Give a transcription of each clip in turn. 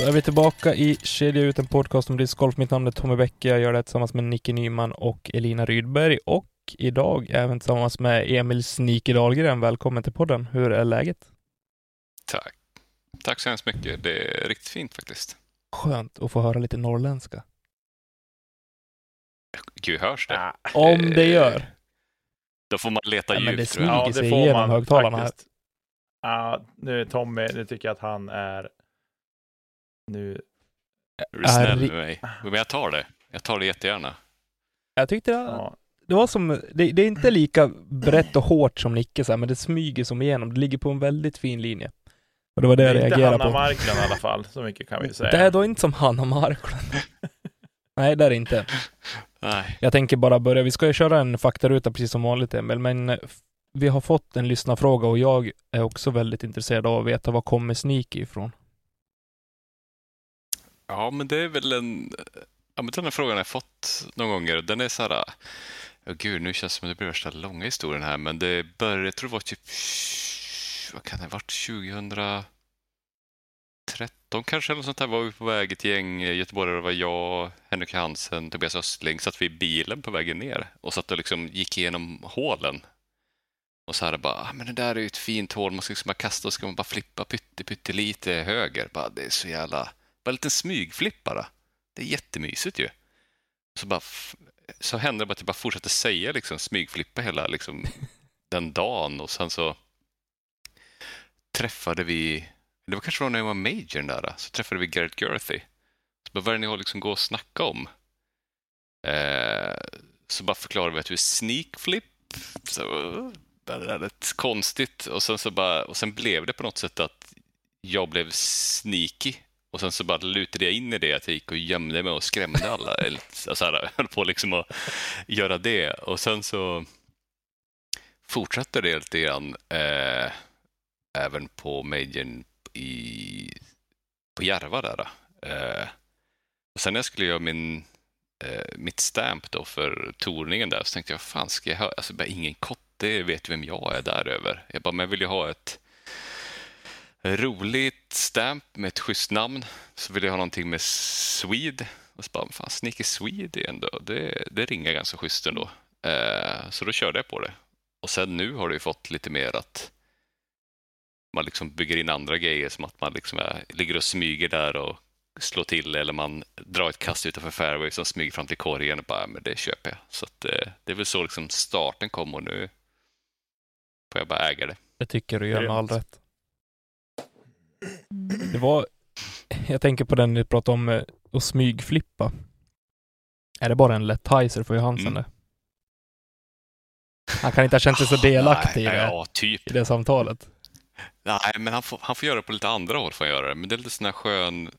Då är vi tillbaka i Kedja ut, en podcast om discgolf. Mitt namn är Tommy Bäcke. Jag gör det tillsammans med Nicke Nyman och Elina Rydberg och idag även tillsammans med Emil Sneaky Dahlgren. Välkommen till podden. Hur är läget? Tack. Tack så hemskt mycket. Det är riktigt fint faktiskt. Skönt att få höra lite norrländska. Gud, hörs det? Ja, Om det gör. Då får man leta Ja, men det ljud tror jag. smyger sig igenom högtalarna här. faktiskt. Ja, nu Tommy, nu tycker jag att han är... Nu... Är du snäll med mig? Men jag tar det. Jag tar det jättegärna. Jag tyckte det, Ja, det var som, det, det är inte lika brett och hårt som Nicke så här, men det smyger som igenom. Det ligger på en väldigt fin linje. Och det var det jag det är inte reagerade Hanna på. Marklund i alla fall, så mycket kan vi säga. Det är då inte som Hanna Marklund. Nej, det är det inte. Nej. Jag tänker bara börja, vi ska ju köra en faktaruta precis som vanligt Emil, men eh, vi har fått en lyssnarfråga och jag är också väldigt intresserad av att veta var kommer Sneaky ifrån? Ja, men det är väl en... Ja, men den här frågan har jag fått några gånger. Den är så här... Oh, gud, nu känns det som att det blir värsta långa historien här, men det började, jag tror det var typ... Vad kan det ha varit? 2013 kanske, eller något sånt där, var vi på väg ett gäng göteborgare. Det var jag, Henrik Hansen, Tobias Östling. Satt vi i bilen på vägen ner och satt och liksom gick igenom hålen. Och så här bara, "Ah, men det där är ju ett fint hål, man ska liksom bara kasta och ska man bara flippa pytte, pyttelite höger. Bara, det är så jävla... Bara en liten smygflipp bara. Det är jättemysigt ju. Så, bara, så hände det bara att jag bara fortsatte säga liksom, smygflippa hela liksom, den dagen och sen så träffade vi, det var kanske var när jag var major där, så träffade vi Garrett Gerthy. Så bara, vad är det ni har liksom gå och snacka om? Eh, så bara förklarade vi att vi är sneakflip. Så, det är rätt konstigt och sen, så bara, och sen blev det på något sätt att jag blev sneaky och sen så bara lutade jag in i det att jag gick och gömde mig och skrämde alla. Eller så här, höll på liksom att göra det. Och sen så fortsatte det lite grann eh, även på majorn i, på Järva där. Eh, och sen när jag skulle göra min, eh, mitt stamp då för torningen där så tänkte jag, fan ska jag ha, alltså bara ingen kotte vet vem jag är där över. Jag bara, men jag vill ju ha ett roligt stamp med ett schysst namn. Så vill jag ha någonting med Swede. Och så bara, fan, Sneaky Swede ändå, det, det ringer ganska schysst ändå. Eh, så då körde jag på det. Och sen nu har det ju fått lite mer att man liksom bygger in andra grejer som att man liksom är, ligger och smyger där och slår till eller man drar ett kast utanför fairway som smyger fram till korgen och bara, men det köper jag. Så att, eh, det är väl så liksom starten kom och nu får jag bara äga det. Jag tycker du gör med all rätt. Det var, jag tänker på den ni pratade om, eh, att smygflippa. Är det bara en lätt heiser för Johansen Mm. det? Han kan inte ha känt sig så delaktig i Nej, det, Ja, typ. i det samtalet. Nej, men han får, han får göra det på lite andra håll. Får han göra det. Men det är lite sån här skön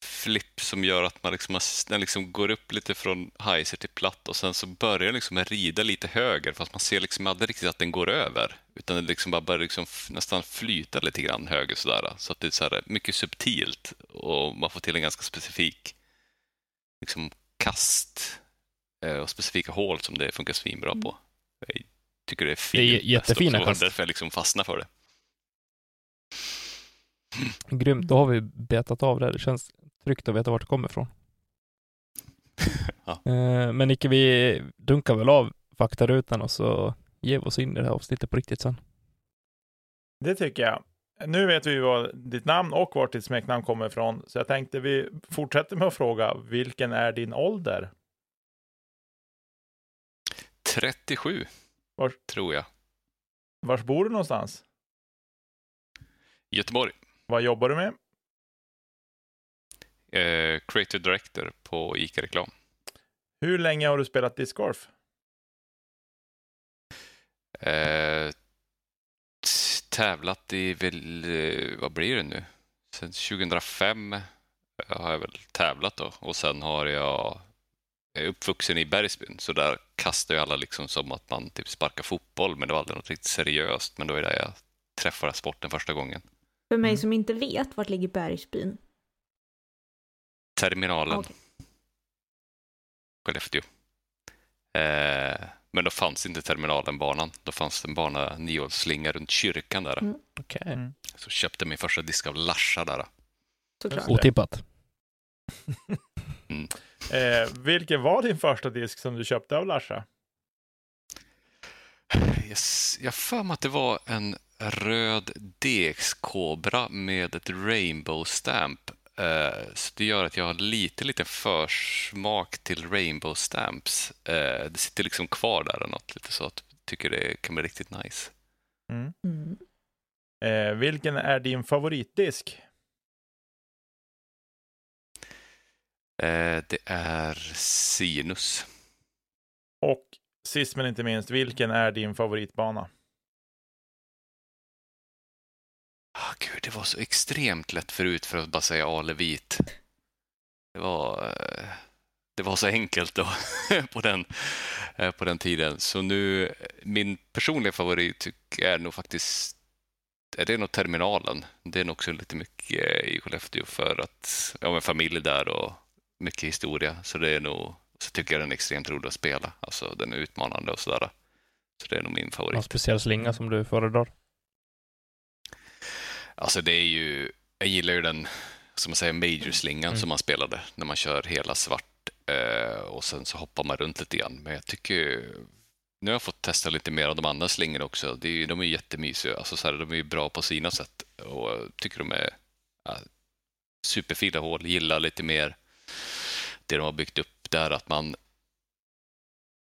flipp som gör att man liksom, den liksom går upp lite från heiser till platt och sen så börjar den liksom rida lite höger fast man ser liksom aldrig riktigt att den går över. Utan den liksom bara börjar liksom nästan flyta lite grann höger sådär. Så att det är så här mycket subtilt och man får till en ganska specifik liksom kast eh, och specifika hål som det funkar svinbra på. Jag tycker det är fint. Det är jättefina kast. därför jag liksom fastnar för det. Grymt, då har vi betat av det. Det känns tryggt att veta vart det kommer ifrån. Ja. Eh, Men Nicke, vi dunkar väl av faktarutan och så ger vi oss in i det här avsnittet på riktigt sen. Det tycker jag. Nu vet vi vad ditt namn och vart ditt smeknamn kommer ifrån, så jag tänkte vi fortsätter med att fråga, vilken är din ålder? 37, Var- tror jag. Var bor du någonstans? Göteborg. Vad jobbar du med? Eh, creative director på ICA Reklam. Hur länge har du spelat discgolf? Eh, tävlat i väl, eh, vad blir det nu? Sen 2005 har jag väl tävlat då och sen har jag jag är uppvuxen i Bergsbyn, så där kastar ju alla liksom som att man typ sparkar fotboll, men det var aldrig något riktigt seriöst. Men då är det jag träffade sporten första gången. För mig Mm. som inte vet, vart ligger Bergsbyn? Terminalen, Okej. Skellefteå. Eh, men då fanns inte terminalen-banan. Då fanns det en bana niohålsslinga runt kyrkan där. Mm. Okej. Mm. Så köpte min första disk av Larsa där. Såklart. Otippat. Eh, vilken var din första disk som du köpte av Larsa? Yes. Jag för mig att det var en röd DX-kobra med ett rainbow stamp. Eh, så det gör att jag har lite, lite försmak till rainbow stamps. Eh, det sitter liksom kvar där eller något, lite så att jag tycker det kan bli riktigt nice. Mm. Mm. Eh, vilken är din favoritdisk? Eh, det är Sinus. Och sist men inte minst, vilken är din favoritbana? Ah, gud, det var så extremt lätt förut för att bara säga Alevit. Det var, eh, det var så enkelt då på den, eh, på den tiden. Så nu, min personliga favorit är nog faktiskt är det nog terminalen. Det är nog också lite mycket eh, i Skellefteå för att ja, har familj där och mycket historia. Så det är nog, så tycker jag den är extremt rolig att spela. Alltså den är utmanande och sådär. Så det är nog min favorit. Någon speciell slinga som du föredrar? Alltså det är ju, jag gillar ju den, som man säger, major-slingan Mm. som man spelade när man kör hela svart eh, och sen så hoppar man runt lite grann. Men jag tycker nu har jag fått testa lite mer av de andra slingorna också. Det är, de är jättemysiga, alltså så här, de är ju bra på sina sätt och jag tycker de är ja, superfina hål. Gillar lite mer det de har byggt upp där, att man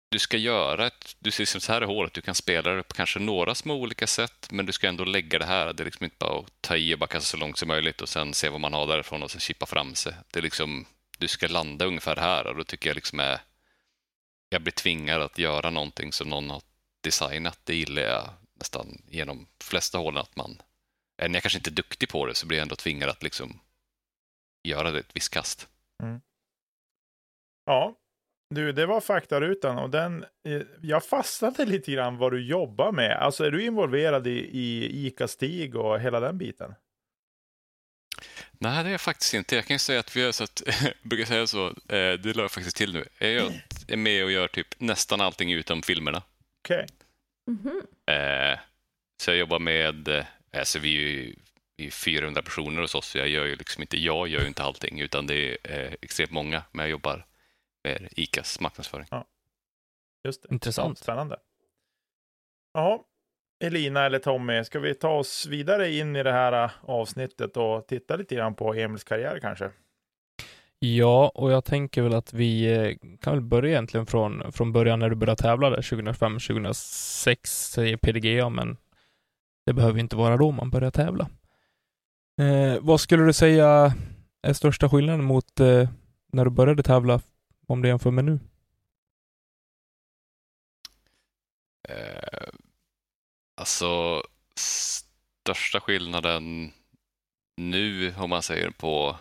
du ska göra ett, du ser som så här i hålet, du kan spela det på kanske några små olika sätt, men du ska ändå lägga det här. Det är liksom inte bara att ta i och bara kasta så långt som möjligt och sen se vad man har därifrån och sen chippa fram sig. Det är liksom, du ska landa ungefär här och då tycker jag liksom är, jag blir tvingad att göra någonting som någon har designat. Det gillar jag nästan genom de flesta hålen att man, även jag kanske inte är duktig på det så blir jag ändå tvingad att liksom göra det ett visst kast. Mm. Ja, du, det var faktarutan och den, eh, jag fastnade lite grann vad du jobbar med. Alltså är du involverad i, i ICA-Stig och hela den biten? Nej, det är jag faktiskt inte. Jag kan ju säga att vi har så att, brukar säga så, eh, det la jag faktiskt till nu. Jag gör- är med och gör typ nästan allting utom filmerna. Okej. Mhm. Eh, så jag jobbar med, alltså vi är ju vi är 400 personer hos oss, så jag gör ju liksom inte, jag gör ju inte allting, utan det är extremt många, men jag jobbar med ICAs marknadsföring. Just det. Intressant. Ja, spännande. Ja, Elina eller Tommy, ska vi ta oss vidare in i det här eh, avsnittet och titta lite grann på Emils karriär kanske? Ja, och jag tänker väl att vi eh, kan väl börja egentligen från, från början när du började tävla där 2005-2006 säger PDGA, men det behöver inte vara då man börjar tävla. Eh, vad skulle du säga är största skillnaden mot eh, när du började tävla, om du jämför med nu? Eh, alltså, största skillnaden nu, om man säger på,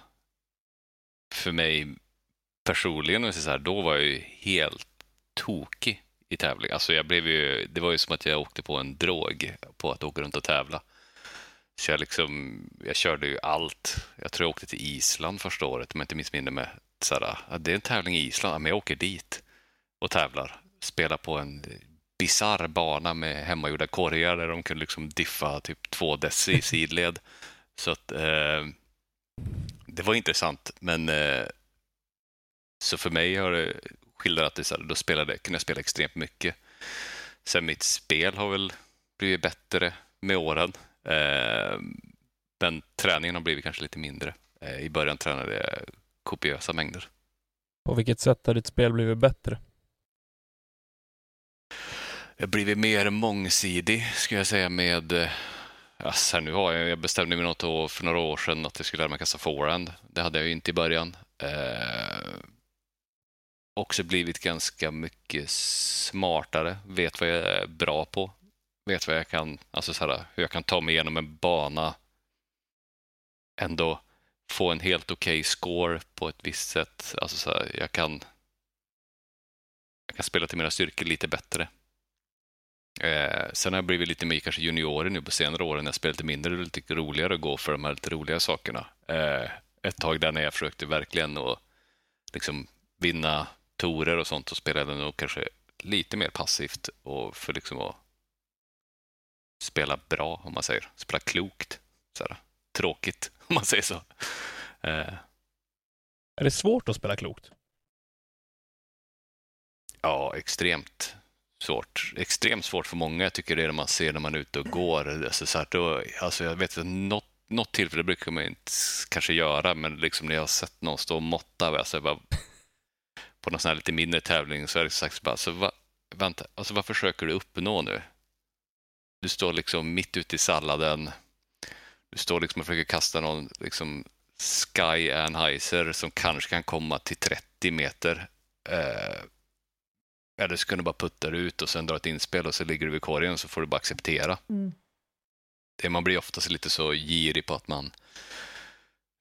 för mig personligen, så här, då var jag ju helt tokig i tävling. Alltså jag blev ju, det var ju som att jag åkte på en drog på att åka runt och tävla. Så jag, liksom, jag körde ju allt. Jag tror jag åkte till Island första året, om jag inte minns mig så här, ah, det är en tävling i Island, men jag åker dit och tävlar. Spelar på en bisarr bana med hemmagjorda korgar där de kunde liksom diffa typ två deci i sidled. Så att eh, det var intressant, men eh, så för mig har det skildrat det så här, då spelade, kunde jag spela extremt mycket. Sen mitt spel har väl blivit bättre med åren. Eh, men träningen har blivit kanske lite mindre. Eh, I början tränade jag kopiösa mängder. På vilket sätt har ditt spel blivit bättre? jag har blivit mer mångsidig, skulle jag säga, med... Alltså, nu har jag, jag bestämde mig något år, för några år sedan att jag skulle lära mig kasta forehand. Det hade jag ju inte i början. Eh, också blivit ganska mycket smartare, vet vad jag är bra på. Vet vad jag kan, alltså så här, hur jag kan ta mig igenom en bana. Ändå få en helt okej score på ett visst sätt. Alltså så här, jag kan jag kan spela till mina styrkor lite bättre. Eh, sen har jag blivit lite mer kanske juniorer nu på senare år när jag spelar lite mindre. Det är lite roligare att gå för de här lite roliga sakerna. Eh, ett tag där när jag försökte verkligen att liksom vinna torer och sånt och spelade jag nog kanske lite mer passivt och för liksom att spela bra, om man säger. Spela klokt. Så här, tråkigt, om man säger så. Eh, Är det svårt att spela klokt? Ja, extremt svårt. Extremt svårt för många. Jag tycker det är det man ser när man är ute och går. Alltså, så här, då, alltså, jag vet att något, något tillfälle brukar man inte kanske göra, men liksom när jag har sett någon stå och måtta alltså, bara, på någon sån här lite mindre tävling så är det sagt bara, alltså, va, vänta, alltså, vad försöker du uppnå nu? Du står liksom mitt ute i salladen. Du står liksom och försöker kasta någon liksom, Sky Anheuser som kanske kan komma till 30 meter. Eh, eller så kan du bara putta det ut och sen dra ett inspel och så ligger du vid korgen så får du bara acceptera. Mm. Det, man blir oftast lite så girig på att man,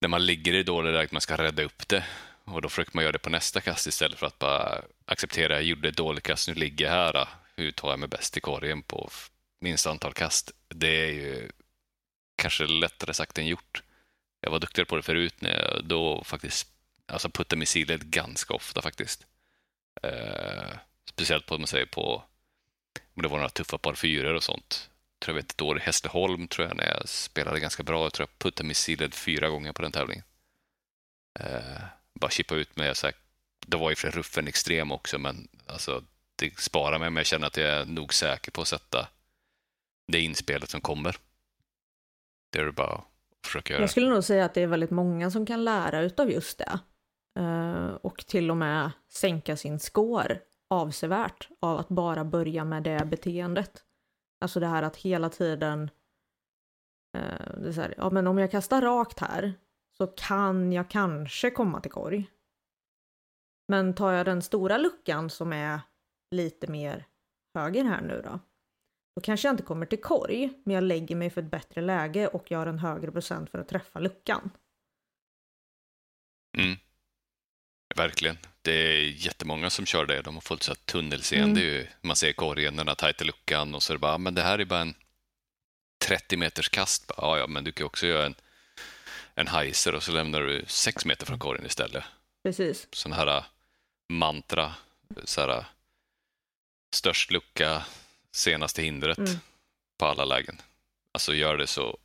när man ligger i dålig läge, man ska rädda upp det. Och då försöker man göra det på nästa kast istället för att bara acceptera, jag gjorde ett dåligt kast, nu ligger jag här. Hur tar jag mig bäst i korgen på minsta antal kast? Det är ju kanske lättare sagt än gjort. Jag var duktigare på det förut när jag då faktiskt alltså puttade missiler ganska ofta faktiskt. Eh, speciellt på, man säger på, om det var några tuffa par fyror och sånt. Jag tror jag vet ett år i Hässleholm tror jag när jag spelade ganska bra. Jag tror jag puttade missiler fyra gånger på den tävlingen. Eh, bara chippa ut med så här, det var ju för ruffen extrem också men alltså det sparar mig men jag känner att jag är nog säker på att sätta det inspelet som kommer. Det är det bara att försöka göra. Jag skulle nog säga att det är väldigt många som kan lära utav just det. Eh, och till och med sänka sin score avsevärt av att bara börja med det beteendet. Alltså det här att hela tiden, eh, det är så här, ja men om jag kastar rakt här så kan jag kanske komma till korg. Men tar jag den stora luckan som är lite mer höger här nu då, då kanske jag inte kommer till korg, men jag lägger mig för ett bättre läge och gör en högre procent för att träffa luckan. Mm. Verkligen. Det är jättemånga som kör det. De har fått så tunnelseende. Mm. ju. Man ser korgen, den här tajta luckan och så är det bara, "Ah, men det här är bara en 30 meters kast. Ja, ja, men du kan också göra en, en heiser och så lämnar du 6 meter från korgen istället. Precis. Sån här äh, mantra, så här, äh, störst lucka, senaste hindret Mm. på alla lägen. Alltså gör det så,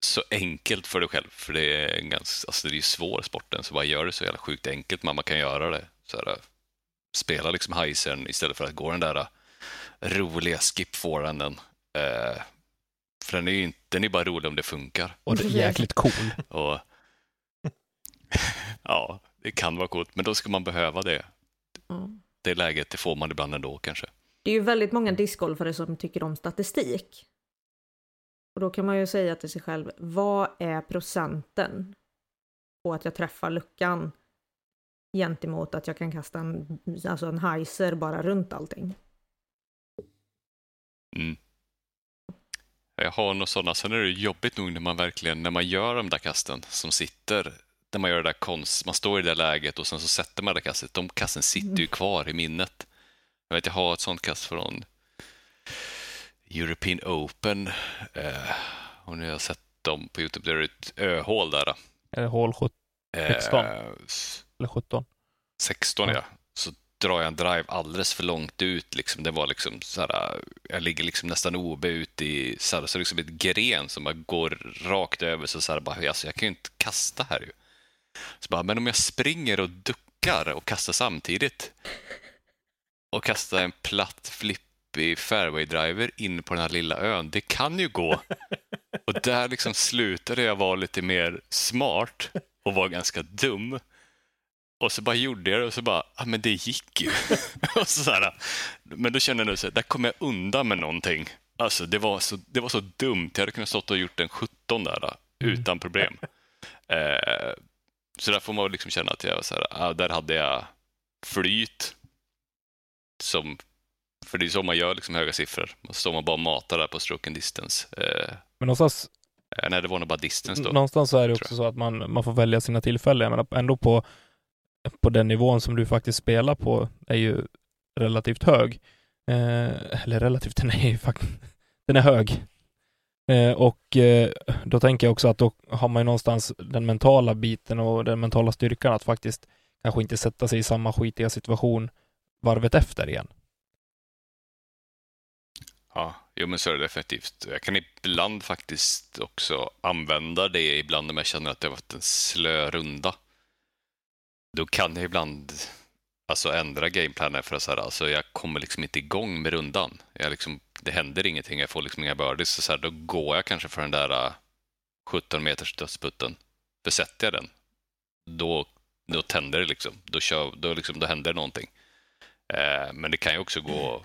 så enkelt för dig själv, för det är en ganska, alltså det är svår sporten, så bara gör det så jävla sjukt enkelt man kan göra det. Så här, äh, spela liksom heisern istället för att gå den där äh, roliga skip forehanden. Eh, för den är ju inte, den är bara rolig om det funkar. Och det är jäkligt cool. Och, ja, det kan vara coolt, men då ska man behöva det. Ja. Det läget, det får man ibland ändå kanske. Det är ju väldigt många discgolfare som tycker om statistik. Och då kan man ju säga till sig själv, vad är procenten på att jag träffar luckan gentemot att jag kan kasta en, alltså en heiser bara runt allting? Mm. Jag har några sådana. Sen är det jobbigt nog när man verkligen, när man gör de där kasten som sitter, när man gör det där konst, man står i det där läget och sen så sätter man det där kastet. De kasten sitter ju kvar i minnet. Jag vet, jag har ett sånt kast från European Open. Eh, och nu har jag sett dem på Youtube, där är det ett öhål där. Eller hål 17 Eh, 16. s- eller 17. 16 ja. Ja. Så drar jag en drive alldeles för långt ut. Liksom. Det var liksom så här, jag ligger liksom nästan OB ut i så, här, så liksom ett gren som bara går rakt över. Så, så här, bara, alltså, jag kan ju inte kasta här ju. Så bara, men om jag springer och duckar och kastar samtidigt och kastar en platt flippig fairway driver in på den här lilla ön. Det kan ju gå. Och där liksom slutade jag vara lite mer smart och var ganska dum Och så bara gjorde jag det och så bara, ja men det gick ju. och så, så här, men då kände jag nu så här, där kom jag undan med någonting. Alltså det var så, det var så dumt. Jag hade kunnat stått och gjort en 17 där mm. utan problem. eh, så där får man liksom känna att jag så här, ah, där hade jag flyt. Som, för det är så man gör liksom höga siffror. Man står man bara och matar där på stroken distance. Eh, men någonstans Eh, nej, det var nog bara distance då. Någonstans så är det också så att man, man får välja sina tillfällen. Jag menar, ändå på, på den nivån som du faktiskt spelar på är ju relativt hög. Eh, eller relativt, den är ju faktiskt, den är hög. Eh, och eh, då tänker jag också att då har man ju någonstans den mentala biten och den mentala styrkan att faktiskt kanske inte sätta sig i samma skitiga situation varvet efter igen. Ja, jo men så är det definitivt. Jag kan ibland faktiskt också använda det ibland om jag känner att det har varit en slö runda. Då kan jag ibland alltså ändra gameplanen för att så här, alltså jag kommer liksom inte igång med rundan. Jag liksom, det händer ingenting, jag får liksom inga birdies. Så, så här, då går jag kanske för den där äh, 17 meters dödsputten. För sätter jag den, då, då tänder det liksom. Då, kör, då, liksom, då händer någonting. Eh, men det kan ju också gå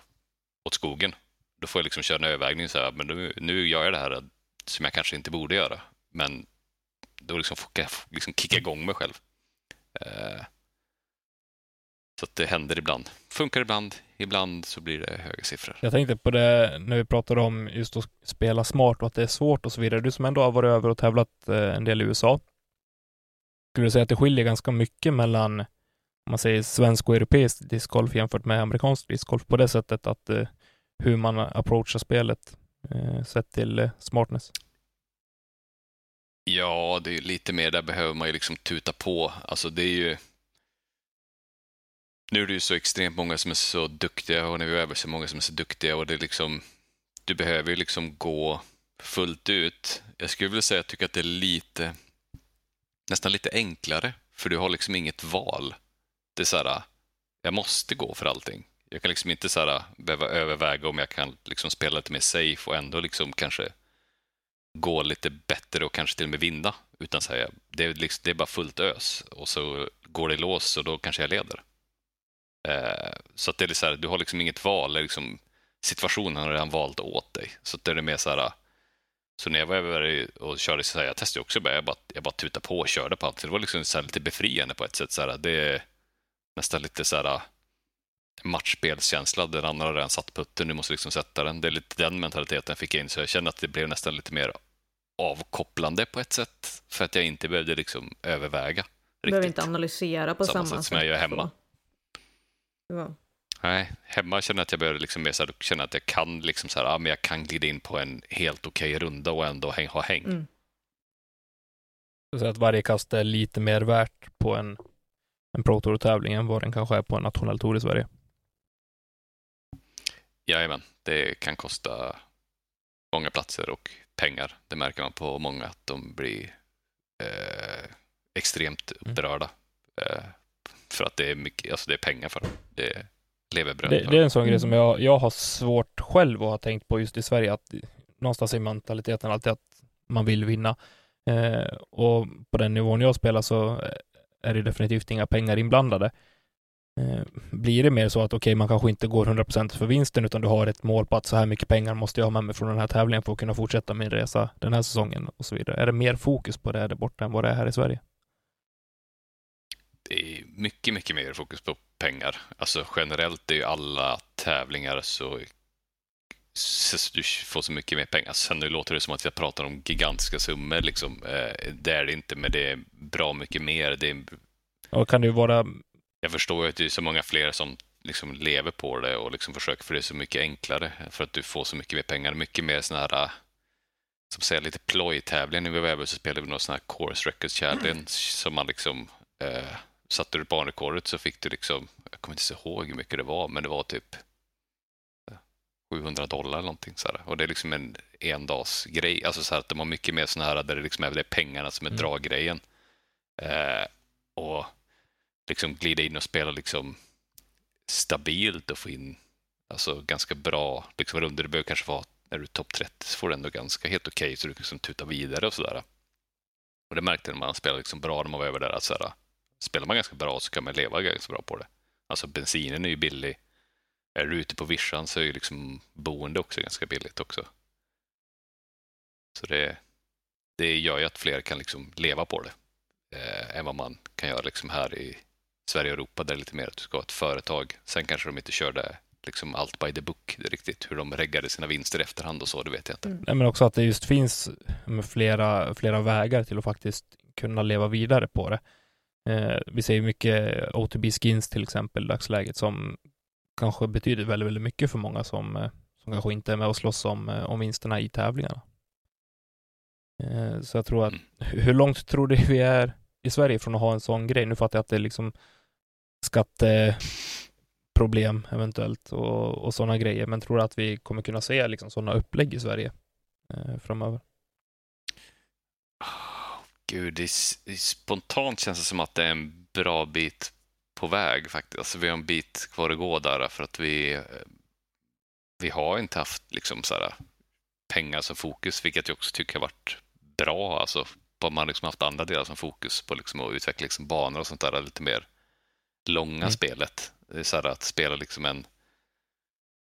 åt skogen då får jag liksom köra en övervägning så här, men nu, nu gör jag det här som jag kanske inte borde göra. Men då liksom får jag liksom kicka igång mig själv. Eh, så att det händer ibland. Funkar ibland, ibland så blir det höga siffror. Jag tänkte på det när vi pratade om just att spela smart och att det är svårt och så vidare. Du som ändå har varit över och tävlat eh, en del i USA. Skulle du säga att det skiljer ganska mycket mellan om man säger svensk och europeisk discgolf jämfört med amerikansk discgolf på det sättet att eh, hur man approachar spelet eh, sett till eh, smartness? Ja, det är lite mer där behöver man ju liksom tuta på. Alltså det är ju... Nu är det ju så extremt många som är så duktiga och när vi över så många som är så duktiga och det är liksom... Du behöver ju liksom gå fullt ut. Jag skulle vilja säga att jag tycker att det är lite... Nästan lite enklare, för du har liksom inget val alltid så här, jag måste gå för allting jag kan liksom inte så här, behöva överväga om jag kan liksom spela lite mer safe och ändå liksom kanske gå lite bättre och kanske till och med vinna. Utan så här, det, är liksom, det är bara fullt ös och så går det i lås och då kanske jag leder. Eh, så att det är så här, du har liksom inget val. Liksom, situationen har redan valt åt dig. Så det är mer så här, så när jag var över och körde så här, jag testade också, jag bara, jag bara tutade på och körde på allt. Det var liksom så lite befriande på ett sätt. Så här, det är nästan lite så här, matchspelskänsla. Den andra har redan satt putten, nu måste liksom sätta den. Det är lite den mentaliteten jag fick in, så jag kände att det blev nästan lite mer avkopplande på ett sätt. För att jag inte behövde liksom överväga. Du behöver inte analysera på samma, samma sätt som jag gör hemma. Ja. Nej, hemma känner jag att jag behöver liksom mer så här, känna att jag kan liksom så här, ja, men jag kan glida in på en helt okej okay runda och ändå häng, ha häng. Mm. Så att varje kast är lite mer värt på en, en Pro Tour-tävling än vad den kanske är på en nationell tour i Sverige. Jajamän, det kan kosta många platser och pengar. Det märker man på många att de blir eh, extremt mm. upprörda. Mm. Eh, för att det är, mycket, alltså det är pengar för dem. Det är levebröd. Det, det är en sån grej som jag, jag har svårt själv att ha tänkt på just i Sverige. Att någonstans är mentaliteten alltid att man vill vinna. Eh, och på den nivån jag spelar så är det definitivt inga pengar inblandade. Eh, blir det mer så att okej, okay, man kanske inte går 100% för vinsten utan du har ett mål på att så här mycket pengar måste jag ha med mig från den här tävlingen för att kunna fortsätta min resa den här säsongen och så vidare. Är det mer fokus på det där borta än vad det är här i Sverige? Det är mycket, mycket mer fokus på pengar. Alltså generellt är ju alla tävlingar så du får så mycket mer pengar. Sen nu låter det som att jag pratar om gigantiska summor. Liksom. Eh, det är det inte, men det är bra mycket mer. Det är... Och kan det vara jag förstår ju att det är så många fler som liksom lever på det och liksom försöker för det är så mycket enklare för att du får så mycket mer pengar. Mycket mer sådana här som säger lite plojtävlingar. När vi var över så spelade vi någon sån här Course Records Challenge som man liksom eh, satte du banrekordet så fick du liksom, jag kommer inte ihåg hur mycket det var, men det var typ 700 dollar eller någonting. Så här. Och det är liksom en endagsgrej. Alltså så här att de har mycket mer sådana här där det liksom är det pengarna som är mm. draggrejen. Eh, och liksom glida in och spela liksom stabilt och få in alltså ganska bra liksom runder. Det behöver kanske vara när du är topp 30 så får du ändå ganska helt okej okay, så du kan liksom tuta vidare och sådär. Och det märkte jag när man spelade liksom bra när man var över där att så här, spelar man ganska bra så kan man leva ganska bra på det. Alltså bensinen är ju billig. Är du ute på vischan så är ju liksom boende också ganska billigt också. Så det, det gör ju att fler kan liksom leva på det eh, än vad man kan göra liksom här i Sverige och Europa där det är lite mer att du ska ha ett företag. Sen kanske de inte körde liksom allt by the book riktigt. Hur de reggade sina vinster i efterhand och så, det vet jag inte. Mm. Nej, men också att det just finns flera, flera vägar till att faktiskt kunna leva vidare på det. Eh, vi ser mycket OTB skins till exempel i dagsläget som kanske betyder väldigt, väldigt mycket för många som, eh, som kanske inte är med och slåss om, eh, om vinsterna i tävlingarna. Eh, så jag tror att, Mm. hur långt tror du vi är i Sverige från att ha en sån grej? Nu fattar jag att det är liksom skatteproblem eventuellt och, och sådana grejer, men tror du att vi kommer kunna se liksom sådana upplägg i Sverige framöver? Oh, Gud, det är, det är spontant känns det som att det är en bra bit på väg faktiskt. Alltså, vi har en bit kvar att gå där för att vi, eh, vi har inte haft liksom så här, pengar som fokus, vilket jag också tycker har varit bra. Alltså, på- man har liksom haft andra delar som fokus på liksom att utveckla liksom banor och sånt där lite mer långa Mm. spelet. Det är så här att spela liksom en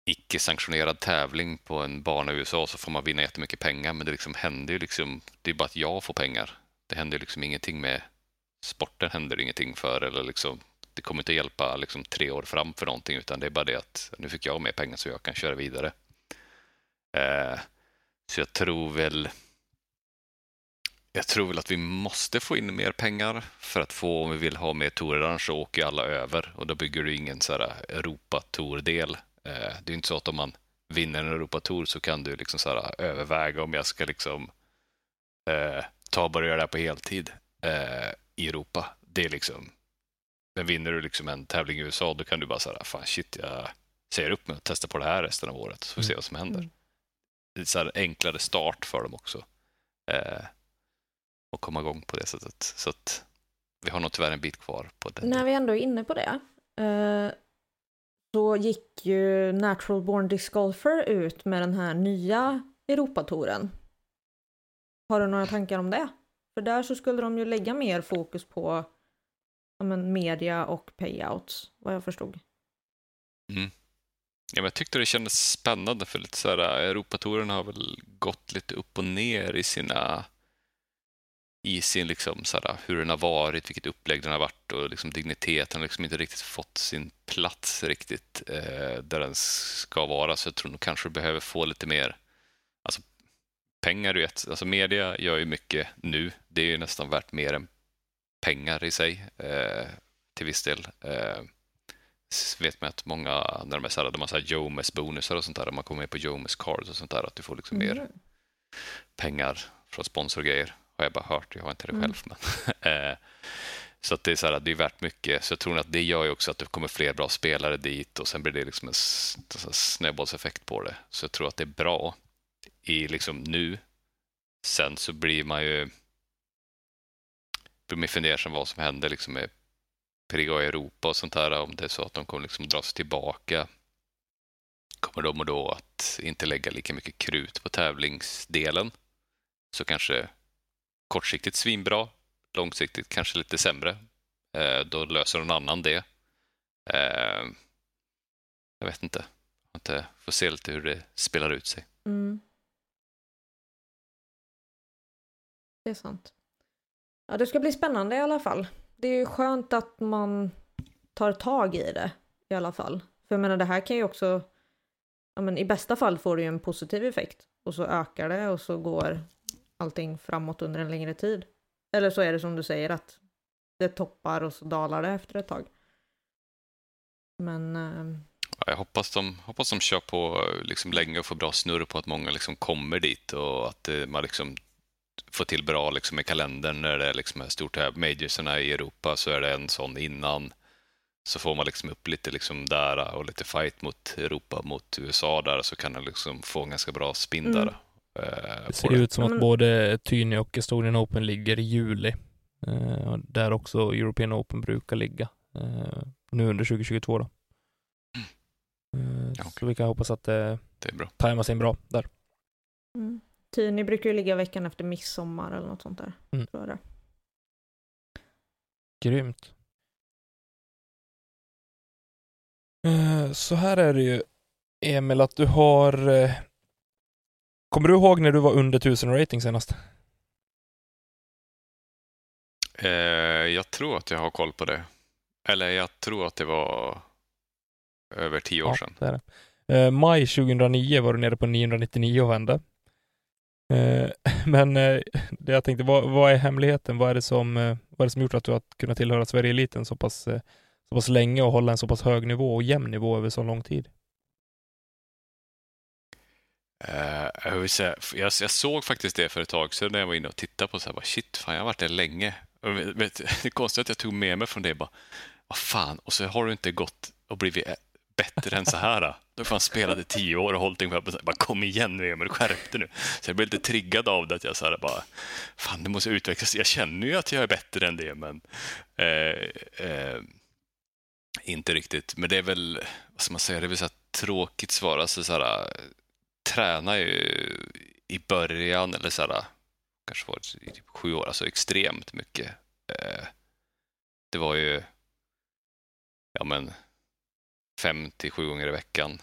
icke-sanktionerad tävling på en bana i USA så får man vinna jättemycket pengar men det liksom händer ju liksom, det är bara att jag får pengar. Det händer ju liksom ingenting med sporten händer ingenting för eller liksom det kommer inte att hjälpa liksom tre år fram för någonting utan det är bara det att nu fick jag mer pengar så jag kan köra vidare. Eh, så jag tror väl jag tror väl att vi måste få in mer pengar för att få, om vi vill ha mer tourer, så åker alla över och då bygger du ingen så här Europatour-del. Eh, det är inte så att om man vinner en Europatour så kan du liksom så här överväga om jag ska liksom eh, ta och börja göra det här på heltid eh, i Europa. Det är liksom, men vinner du liksom en tävling i USA då kan du bara säga, fan shit, jag säger upp mig och testar på det här resten av året så får vi se vad som händer. Mm. Det är så enklare start för dem också. Eh, och komma igång på det sättet. Så att vi har nog tyvärr en bit kvar på den. När vi ändå är inne på det, eh, så gick ju Natural Born Disc Golfer ut med den här nya Europatouren. Har du några tankar om det? För där så skulle de ju lägga mer fokus på men, media och payouts, vad jag förstod. Mm. Ja, men jag tyckte det kändes spännande för lite så här, äh, Europatouren har väl gått lite upp och ner i sina i sin liksom så här, hur den har varit, vilket upplägg den har varit och liksom digniteten har liksom inte riktigt fått sin plats riktigt eh, där den ska vara. Så jag tror nog kanske du behöver få lite mer alltså, pengar. Du vet. alltså media gör ju mycket nu. Det är ju nästan värt mer än pengar i sig eh, till viss del. Eh, vet man att många, när de är så här, de har så här Jomes bonusar och sånt där, man kommer med på Jomes cards och sånt där, att du får liksom mer Mm. pengar från sponsorgrejer. Har jag bara hört, jag har inte det Mm. själv. Men, eh, så att det är så här, det är värt mycket. Så jag tror att det gör ju också att det kommer fler bra spelare dit och sen blir det liksom en snöbollseffekt på det. Så jag tror att det är bra i liksom nu. Sen så blir man ju blir man fundersam vad som händer liksom med PGA Europa och sånt där. Om det är så att de kommer liksom dra sig tillbaka. Kommer de då att inte lägga lika mycket krut på tävlingsdelen? Så kanske kortsiktigt svinbra, långsiktigt kanske lite sämre. Eh, då löser någon annan det. Eh, jag vet inte. Inte. Får se lite hur det spelar ut sig. Mm. Det är sant. Ja, det ska bli spännande i alla fall. Det är ju skönt att man tar tag i det i alla fall. För jag menar, det här kan ju också, ja men i bästa fall får det ju en positiv effekt och så ökar det och så går allting framåt under en längre tid. Eller så är det som du säger att det toppar och så dalar det efter ett tag. Men eh, Ja, jag hoppas de, hoppas de kör på liksom länge och får bra snurr på att många liksom kommer dit och att eh, man liksom får till bra liksom i kalendern när det är liksom är stort här majorserna i Europa så är det en sån innan. Så får man liksom upp lite liksom där och lite fight mot Europa mot USA där så kan man liksom få en ganska bra spin Mm. där. eh, Det ser det. ut som att men- både Tyni och Estonian Open ligger i juli. Eh, där också European Open brukar ligga. Eh, nu under 2022 då. Eh, Ja, Så okej. vi kan hoppas att det Det är bra. tajmas in bra där. Mm. Ni brukar ju ligga veckan efter midsommar eller något sånt där. Mm. Tror jag det. Grymt. Eh, så här är det ju, Emil, att du har... Eh, kommer du ihåg när du var under 1000 rating senast? Eh, jag tror att jag har koll på det. Eller jag tror att det var över tio år ja, sedan. Det det. Maj 2009 var du nere på 999 och vände. Eh, men eh, det jag tänkte, vad, vad är hemligheten? Vad är det som, eh, vad är det som gjort att du har kunnat tillhöra Sverige-eliten så pass, eh, så pass länge och hålla en så pass hög nivå och jämn nivå över så lång tid? Uh, jag, säga, jag, jag såg faktiskt det för ett tag sedan när jag var inne och tittade på så här, bara, shit, fan, jag har varit där länge. Vet, vet, det är konstigt att jag tog med mig från det bara, vad fan, och så har du inte gått och blivit eh, bättre än så här. Då Du har fan spelat i tio år och hållit dig själv bara kom igen nu Emil, skärp dig nu. Så jag blev lite triggad av det att jag så här, bara, fan det måste utvecklas. Jag känner ju att jag är bättre än det, men eh, eh, inte riktigt. Men det är väl, vad ska man säga, det är väl så här tråkigt svar. Alltså, så här, träna ju i början, eller så här, kanske var det i typ sju år, alltså extremt mycket. Eh, det var ju ja, men fem till sju gånger i veckan,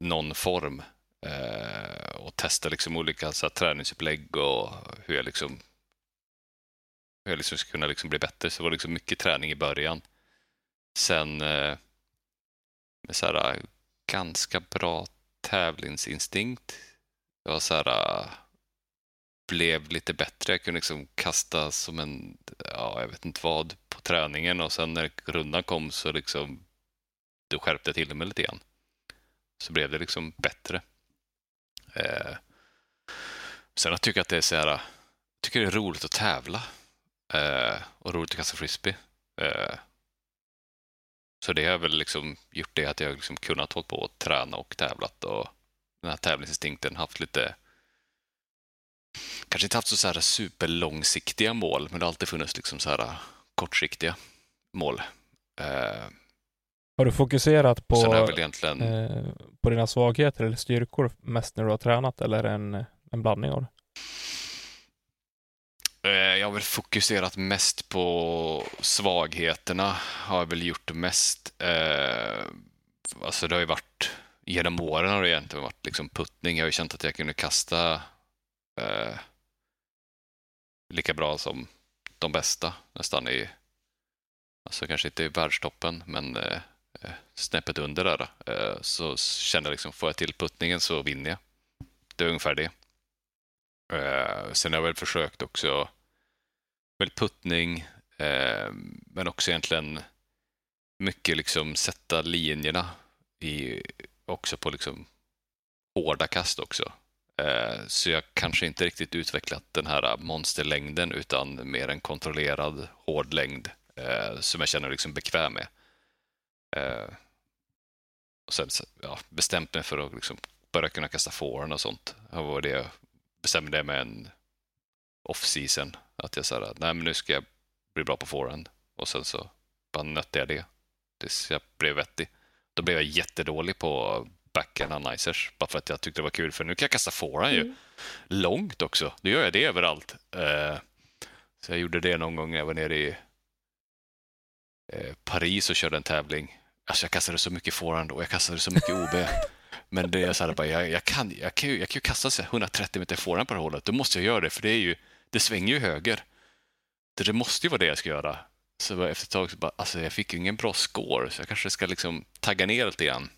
någon form. Eh, och testa liksom olika så här, träningsupplägg och hur jag liksom hur jag liksom ska kunna liksom bli bättre. Så det var liksom mycket träning i början. Sen eh, med så här, eh, ganska bra tävlingsinstinkt. Jag var så här, eh, blev lite bättre. Jag kunde liksom kasta som en, ja, jag vet inte vad, på träningen och sen när rundan kom så liksom, och skärpte till mig lite grann. Så blev det liksom bättre. Eh, sen jag tycker att det är så här, jag tycker det är roligt att tävla eh, och roligt att kasta frisbee. Eh, så det har väl liksom gjort det att jag liksom kunnat hålla på och träna och tävlat och den här tävlingsinstinkten haft lite kanske inte haft så här superlångsiktiga mål, men det har alltid funnits liksom så här kortsiktiga mål. Eh, har du fokuserat på, egentligen, eh, på dina svagheter eller styrkor mest när du har tränat eller en, en blandning av det? eh, jag har väl fokuserat mest på svagheterna, har jag väl gjort mest. Eh, alltså det har ju varit, genom åren har det egentligen varit liksom puttning. Jag har ju känt att jag kunde kasta eh, lika bra som de bästa nästan i, alltså kanske inte i världstoppen, men eh, Eh, snäppet under där. Eh, så kände jag liksom, får jag till puttningen så vinner jag. Det är ungefär det. Eh, sen har jag väl försökt också, väl puttning, men också egentligen mycket liksom sätta linjerna i, också på liksom hårda kast också. Så jag kanske inte riktigt utvecklat den här monsterlängden utan mer en kontrollerad hård längd som jag känner mig liksom bekväm med. Eh, Och sen ja, bestämt mig för att liksom börja kunna kasta forehand och sånt. Det var det jag bestämde med en off-season. Att jag sa nej men nu ska jag bli bra på forehand. Och sen så bara nötte jag det tills jag blev vettig. Då blev jag jättedålig på backhand anicers bara för att jag tyckte det var kul för nu kan jag kasta forehand ju. Mm. Långt också. Nu gör jag det överallt. Eh, så jag gjorde det någon gång när jag var nere i eh, Paris och körde en tävling. Alltså jag kastade så mycket forehand och jag kastade så mycket OB. Men det är så här bara, jag, jag, kan, jag, kan ju, jag kan ju kasta 130 meter forehand på det här hållet. Då måste jag göra det för det är ju, det svänger ju höger. Det, det måste ju vara det jag ska göra. Så efter ett tag så bara, alltså jag fick ju ingen bra score så jag kanske ska liksom tagga ner lite grann.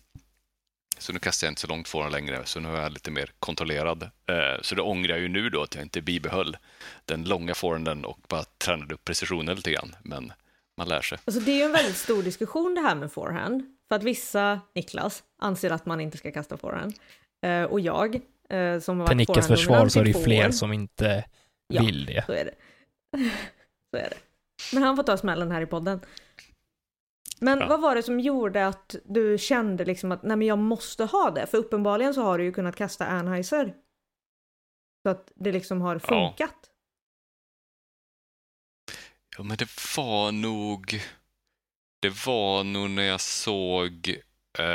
Så nu kastar jag inte så långt forehand längre, så nu är jag lite mer kontrollerad. Eh, så det ångrar jag ju nu då att jag inte bibehöll den långa forehanden och bara tränade upp precisionen lite grann. Men man lär sig. Alltså det är ju en väldigt stor diskussion det här med forehand. För att vissa, Niklas, anser att man inte ska kasta forehand. Eh, och jag, eh, som har Till varit Nickes försvar så är det ju fler år. som inte Ja. vill det. Så är det. så är det. Men han får ta smällen här i podden. Men Ja. vad var det som gjorde att du kände liksom att nej men jag måste ha det? För uppenbarligen så har du ju kunnat kasta Anheuser. Så att det liksom har funkat. Ja, men det var nog... Det var nog när jag såg... Eh,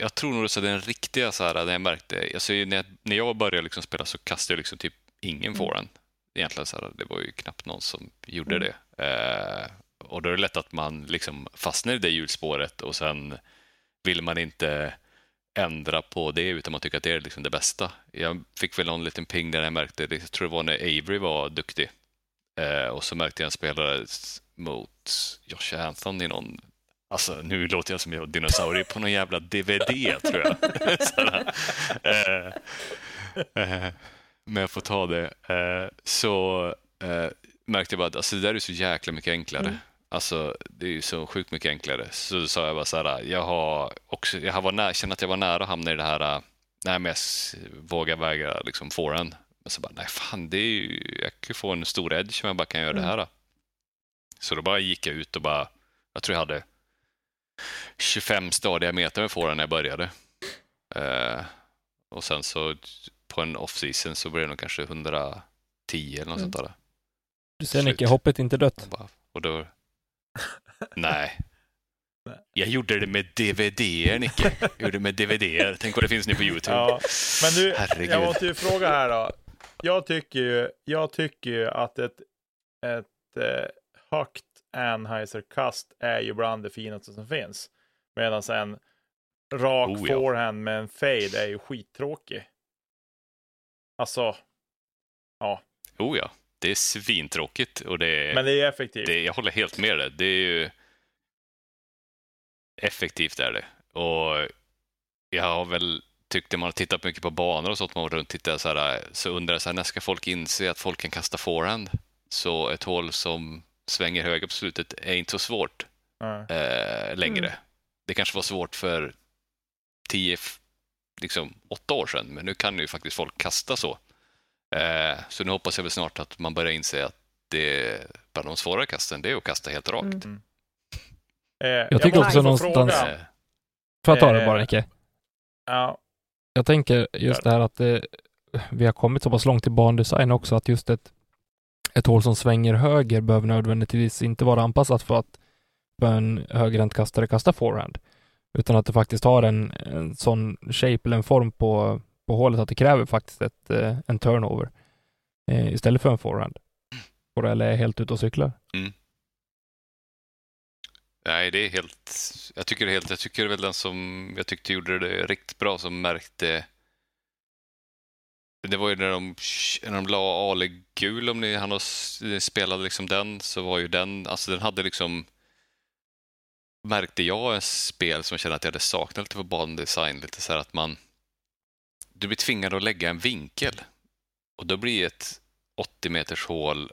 jag tror nog att den riktiga, så här, när jag märkte... Alltså, när, jag, när jag började liksom spela så kastade jag liksom typ ingen Mm. forehand. Egentligen så här, det var ju knappt någon som gjorde Mm. det. Eh, och då är det lätt att man liksom fastnar i det hjulspåret och sen vill man inte ändra på det utan man tycker att det är liksom det bästa. Jag fick väl någon liten ping där jag märkte, jag tror det var när Avery var duktig. Eh, och så märkte jag en spelare mot Josh Anthony i någon Alltså, nu låter jag som jag dinosaurie på någon jävla DVD, tror jag. Eh, eh, men jag får ta det. Eh, så eh, märkte jag bara att alltså, det där är så jäkla mycket enklare. Mm. Alltså, det är ju så sjukt mycket enklare. Så sa jag bara så här, jag har också, jag har varit nära, känner att jag var nära att hamna i det här, äh, nej men jag vågar väga liksom forehand. Men så bara, nej fan, det är ju, jag kan ju få en stor edge om jag bara kan göra Mm. det här. Då. Så då bara gick jag ut och bara, jag tror jag hade 25 stadiga meter med forehand när jag började. Eh, och sen så på en off-season så blev det nog kanske 110 eller något Mm. sånt där. Du ser. Nicke, hoppet är inte dött. Och, bara, och då... Nej. Nej. Jag gjorde det med DVD-er, Nicke. Jag gjorde det med DVD-er. Tänk vad det finns nu på YouTube. Ja, men du, Herregud. jag måste ju fråga här då. Jag tycker ju, jag tycker ju att ett, ett eh, högt Anheuser-kast är ju bland det finaste som finns. Medan en rak Oh, ja. forehand med en fade är ju skittråkig. Alltså, Oh ja, det är svintråkigt och det är... men det är effektivt. det, jag håller helt med dig. Det är ju... Effektivt är det. Och jag har väl tyckt när man har tittat mycket på banor och sånt, man har runt tittat så här, så undrar jag så här, när ska folk inse att folk kan kasta forehand? Så ett hål som svänger höger på slutet är inte så svårt. Ja. eh, längre. Mm. Det kanske var svårt för 10, f- liksom 8 år sedan, men nu kan ju faktiskt folk kasta så. Eh, så nu hoppas jag väl snart att man börjar inse att det bland de svårare kasten, det är att kasta helt rakt. Mm. Eh, jag tycker måste också någonstans- fråga. Eh, Får jag ta det Eh, bara Nicke? Ja, jag tänker just det här att det, vi har kommit så pass långt i bandesign också att just ett, ett hål som svänger höger behöver nödvändigtvis inte vara anpassat för att för en högerhänt kastare kastar forehand. Utan att det faktiskt har en, en sån shape eller en form på, på hålet att det kräver faktiskt ett, eh, en turnover eh, istället för en forehand. Och eller är helt ute och cyklar. Mm nej, det är helt... Jag tycker det är helt... Jag tycker väl den som jag tyckte gjorde det riktigt bra som märkte Det var ju när de, när de la Ale gul, om ni han spelade liksom den, så var ju den, alltså den hade liksom märkte jag ett spel som jag kände att jag hade saknat lite på bandesign, lite så här att man du blir tvingad att lägga en vinkel. Och då blir ett 80 meters hål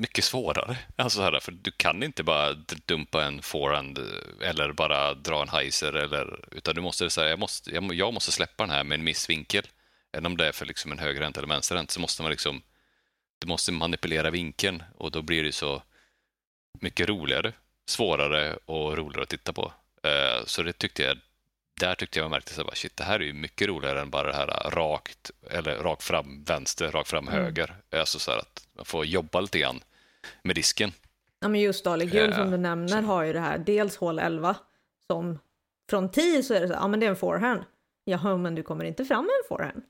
mycket svårare. Alltså så här, för du kan inte bara dumpa en forehand eh, eller bara dra en heiser eller utan du måste säga jag måste, jag, måste släppa den här med en missvinkel. Även om det är för liksom en högerhänt eller vänsterhänt så måste man liksom du måste manipulera vinkeln och då blir det så mycket roligare, svårare och roligare att titta på. Eh, så det tyckte jag, där tyckte jag märkte så bara, shit, det här är ju mycket roligare än bara det här rakt, eller rakt fram vänster, rakt fram Mm. höger. Alltså så att man får jobba lite grann med disken. Ja men just Ale Gul Ja, som du nämner har ju det här, dels hål 11 som från 10 så är det så här, ja men det är en forehand. Jaha men du kommer inte fram med en forehand.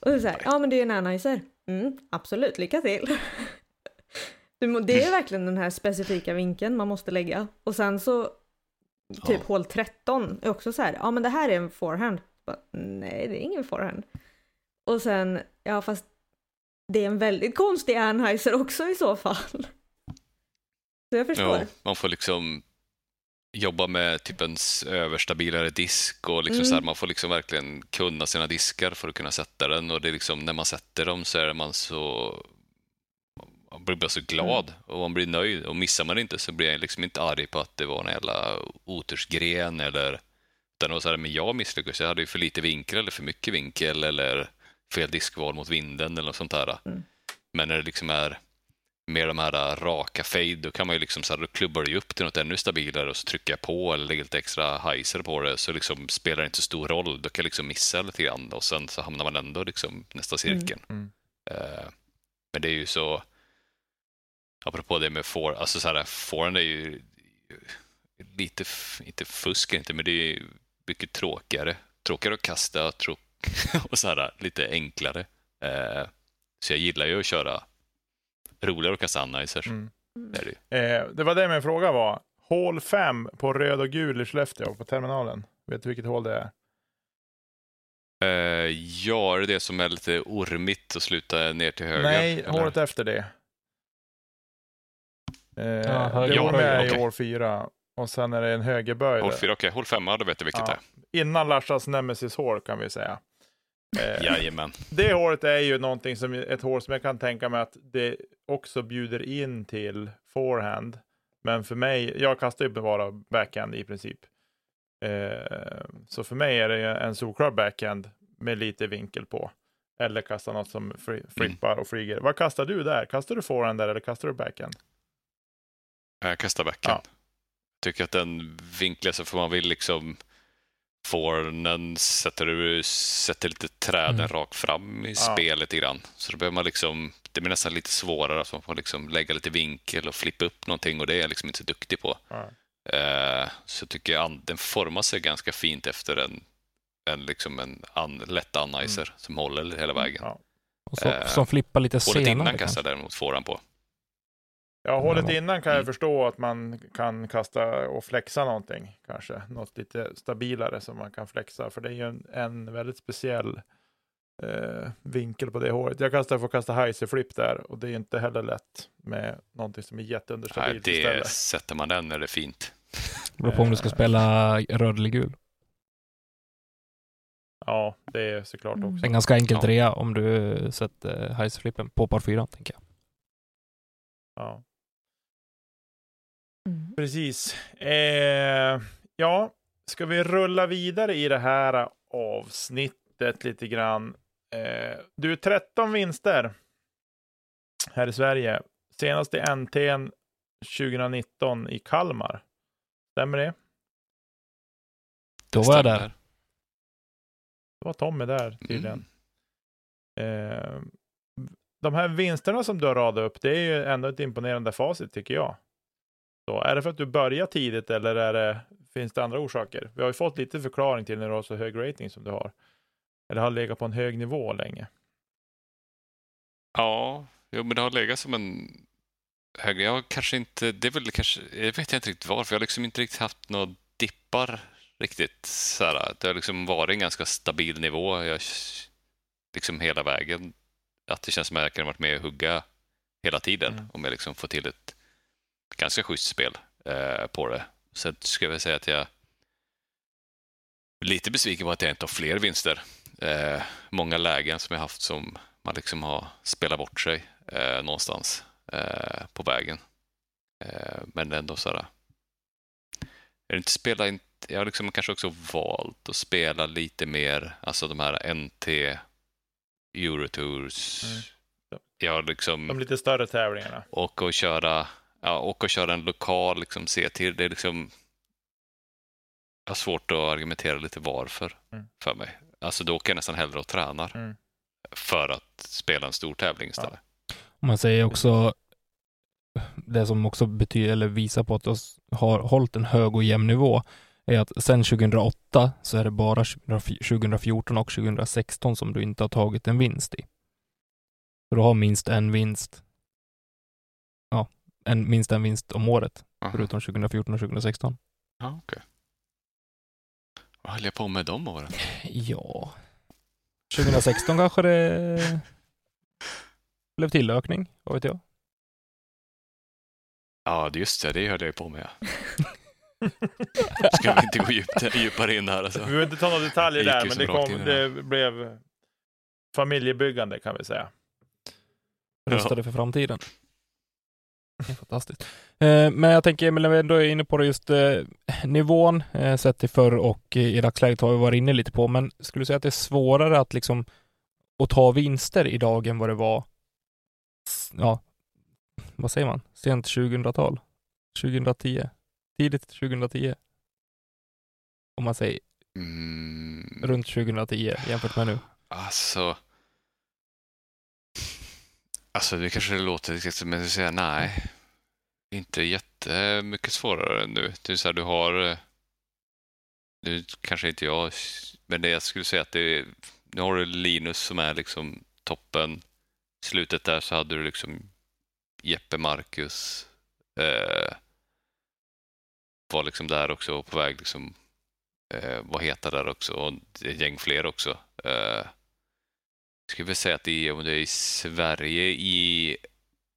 Och så här, ja men det är en Anheuser. Mm, absolut, lycka till. Det är verkligen den här specifika vinkeln man måste lägga. Och sen så, typ Ja. hål 13 är också så här, ja men det här är en forehand. Bara, Nej, det är ingen forehand. Och sen, ja fast det är en väldigt konstig Anheuser också i så fall. Så jag förstår. Ja, man får liksom jobba med typ en överstabilare disk och liksom Mm. så här, man får liksom verkligen kunna sina diskar för att kunna sätta den och det är liksom när man sätter dem så är man så blir bara så glad Mm. och man blir nöjd och missar man inte så blir jag liksom inte arg på att det var en jävla otursgren eller utan det var så här, men jag misslyckades, jag hade ju för lite vinkel eller för mycket vinkel eller fel diskval mot vinden eller något sånt där. Mm. Men när det liksom är med de här raka fade, då kan man ju liksom så här, då klubbar det ju upp till något ännu stabilare och så trycker jag på eller lägger lite extra heiser på det så liksom spelar det inte så stor roll. Då kan jag liksom missa lite grann och sen så hamnar man ändå liksom nästa cirkeln. Mm. Eh, men det är ju så, apropå det med for, alltså så här, forehand är ju lite, inte fusk inte, men det är mycket tråkigare. Tråkigare att kasta tråk och så här, lite enklare. Eh, så jag gillar ju att köra roligare att kasta anhizers. Mm. Det det. Eh, det var det min fråga var. hål 5 på röd och gul i Skellefteå på terminalen. Vet du vilket hål det är? Eh, ja, är det det som är lite ormigt och slutar ner till höger? Nej, eller? hålet efter det. Eh, Ja, höger, det var med höger, i okej. hål 4. Och sen är det en högerböj. Hål. 4, okej. Hål 5, ja, då vet jag vilket Ja. det Innan Larsas Nemesis-hål kan vi säga. Eh, är. Jajamän. det hålet är ju någonting som, ett hål som jag kan tänka mig att det också bjuder in till forehand. Men för mig, jag kastar ju bara backhand i princip. Eh, så för mig är det en solklar backhand med lite vinkel på. Eller kasta något som fri- flippar och flyger. Vad kastar du där? Kastar du forehand där eller kastar du backhand? Jag kastar backhand. Tycker att den vinklar så får man vill liksom forehanden sätter du sätter lite träden Mm. rakt fram i spel lite grann. Så då behöver man liksom, det blir nästan lite svårare, så man får liksom lägga lite vinkel och flippa upp någonting och det är jag liksom inte så duktig på. Ja. Eh, så tycker jag an- den formar sig ganska fint efter en, en, liksom en an, lätt anicer som håller hela vägen. Ja. Och så, Eh, som flippar lite Hålet senare. innan kanske. kastar däremot forehand på. Ja, hålet Ja. innan kan jag Mm. förstå att man kan kasta och flexa någonting kanske. Något lite stabilare som man kan flexa. För det är ju en, en väldigt speciell eh, vinkel på det hålet. Jag kastar för att kasta heiserflip där och det är ju inte heller lätt med någonting som är Nej, jätteunderstabilt det istället. sätter man den är det fint. Det beror på om du ska spela röd eller gul. Ja, det är såklart Mm. också. En ganska enkel Ja. trea om du sätter heiserflippen på par fyra, tänker jag. Ja, Mm. Precis. Eh, ja, ska vi rulla vidare i det här avsnittet lite grann. Eh, du, 13 vinster här i Sverige. Senast i NT'n 2019 i Kalmar. Stämmer det? Då var jag där. Det var Tommy där tydligen. Mm. Eh, de här vinsterna som du har radat upp, det är ju ändå ett imponerande facit tycker jag. Så är det för att du börjar tidigt eller är det, finns det andra orsaker? Vi har ju fått lite förklaring till när du har så hög rating som du har. Eller har legat på en hög nivå länge. Ja, jo, men det har legat som en högre. Jag har kanske inte, det är väl kanske, jag vet inte riktigt varför. Jag har liksom inte riktigt haft några dippar riktigt. Så här, det har liksom varit en ganska stabil nivå. Jag, liksom hela vägen. Att det känns som att jag kan varit med och hugga hela tiden. Mm. Om jag liksom får till ett ganska schysst spel eh, på det. Så ska jag säga att jag är lite besviken på att jag inte har fler vinster. Eh, många lägen som jag haft som man liksom har spelat bort sig eh, någonstans på vägen. Men ändå så här. Jag inte in, jag har liksom kanske också valt att spela lite mer, alltså de här NT Eurotours. Mm. Jag liksom De lite större tävlingarna. och köra, ja, åka och köra en lokal liksom, se till. Det är liksom jag har svårt att argumentera lite varför Mm. för mig. Alltså då åker jag nästan hellre och tränar Mm. för att spela en stor tävling istället. Om man säger också det som också betyder, eller visar på att du har hållit en hög och jämn nivå är att sedan 2008 så är det bara 2014 och 2016 som du inte har tagit en vinst i. Så du har minst en vinst. Ja, en, minst en vinst om året, Aha. förutom 2014 och 2016. Ja, okej. Vad höll jag på med de åren? Ja. 2016 kanske det blev tillökning, vad vet jag. Ja, det- just det. Det höll jag ju på med. Ska vi inte gå djupt, djupare in här? Alltså. Vi behöver inte ta några detaljer där, men det, kom, det. blev familjebyggande kan vi säga. rustade för framtiden. Det är fantastiskt. Eh, men jag tänker, Emil, när vi ändå är inne på det, just eh, nivån eh, sett till förr och i dagsläget har vi varit inne lite på, men skulle du säga att det är svårare att liksom att ta vinster idag än vad det var, ja, vad säger man, sent 2000-tal? 2010? Tidigt 2010? Om man säger Mm, runt 2010 jämfört med nu. alltså... Alltså, det kanske låter riktigt som att säga nej. Inte jättemycket svårare nu. Det är så här, du har... Eh, nu kanske inte jag, men det jag skulle säga att det är... Nu har du Linus som är liksom toppen. I Slutet där så hade du liksom Jeppe, Marcus, eh, var liksom där också och på väg liksom eh, vad heta där också och ett gäng fler också. Eh, skulle väl säga att det är, om det är i Sverige i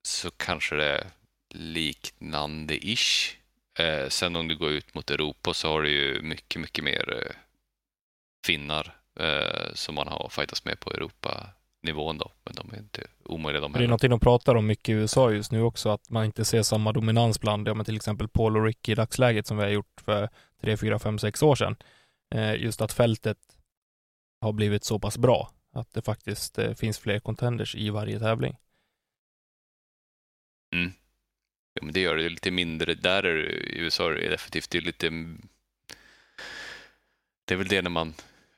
så kanske det är liknande-ish. Eh, sen om du går ut mot Europa så har du ju mycket, mycket mer eh, finnar eh, som man har fightats med på Europa-nivån då. Men de är inte omöjliga de Det är heller. någonting de pratar om mycket i USA just nu också, att man inte ser samma dominans bland, ja men till exempel Paul och Ricky i dagsläget som vi har gjort för 3, 4, 5, 6 år sedan. Eh, just att fältet har blivit så pass bra att det faktiskt eh, finns fler contenders i varje tävling. Mm. Ja, men det gör det lite mindre. Där är det, i USA är det definitivt det är lite... Det är väl det när man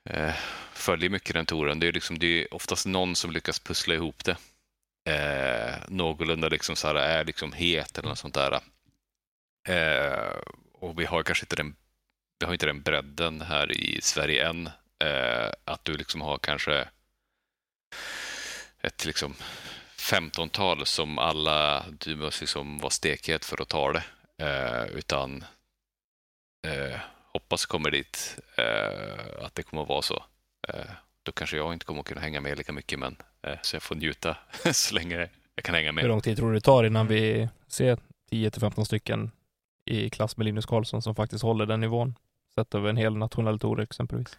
eh, följer mycket den touren. Det är, liksom, det är oftast någon som lyckas pussla ihop det. Eh, någorlunda liksom så här, är liksom het eller något sånt där. Eh, och vi har kanske inte den, vi har inte den bredden här i Sverige än. Eh, att du liksom har kanske ett liksom 15-tal som alla, du måste liksom vara stekhet för att ta det. Eh, utan eh, hoppas kommer dit eh, att det kommer att vara så. Eh, då kanske jag inte kommer att kunna hänga med lika mycket, men eh, så jag får njuta så länge jag kan hänga med. Hur lång tid tror du det tar innan vi ser 10-15 stycken i klass med Linus Karlsson som faktiskt håller den nivån? Sett över en hel nationell tour exempelvis.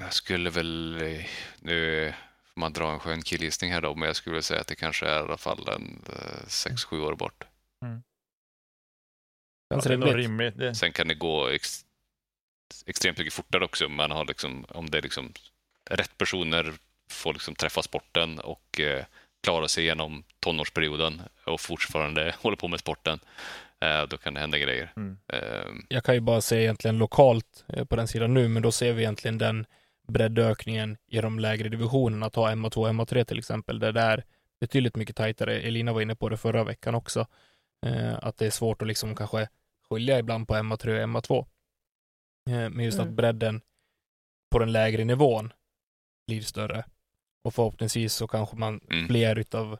Jag skulle väl, eh, nu får man dra en skön killgissning här då, men jag skulle säga att det kanske är i alla fall en 6-7 år bort. Ja, Känns det är nog rimligt. Det, Sen kan det gå ex, extremt mycket fortare också. om Man har liksom, om det är liksom rätt personer får liksom träffa sporten och eh, klara sig igenom tonårsperioden och fortfarande håller på med sporten. Eh, då kan det hända grejer. mm. Eh, Jag kan ju bara se egentligen lokalt eh, på den sidan nu, men då ser vi egentligen den breddökningen i de lägre divisionerna. Ta MA2 MA3 till exempel, där det är betydligt mycket tajtare. Elina var inne på det förra veckan också. Eh, att det är svårt att liksom kanske skilja ibland på MA3 och MA2. Eh, men just Mm. att bredden på den lägre nivån blir större. Och förhoppningsvis så kanske man Mm. fler utav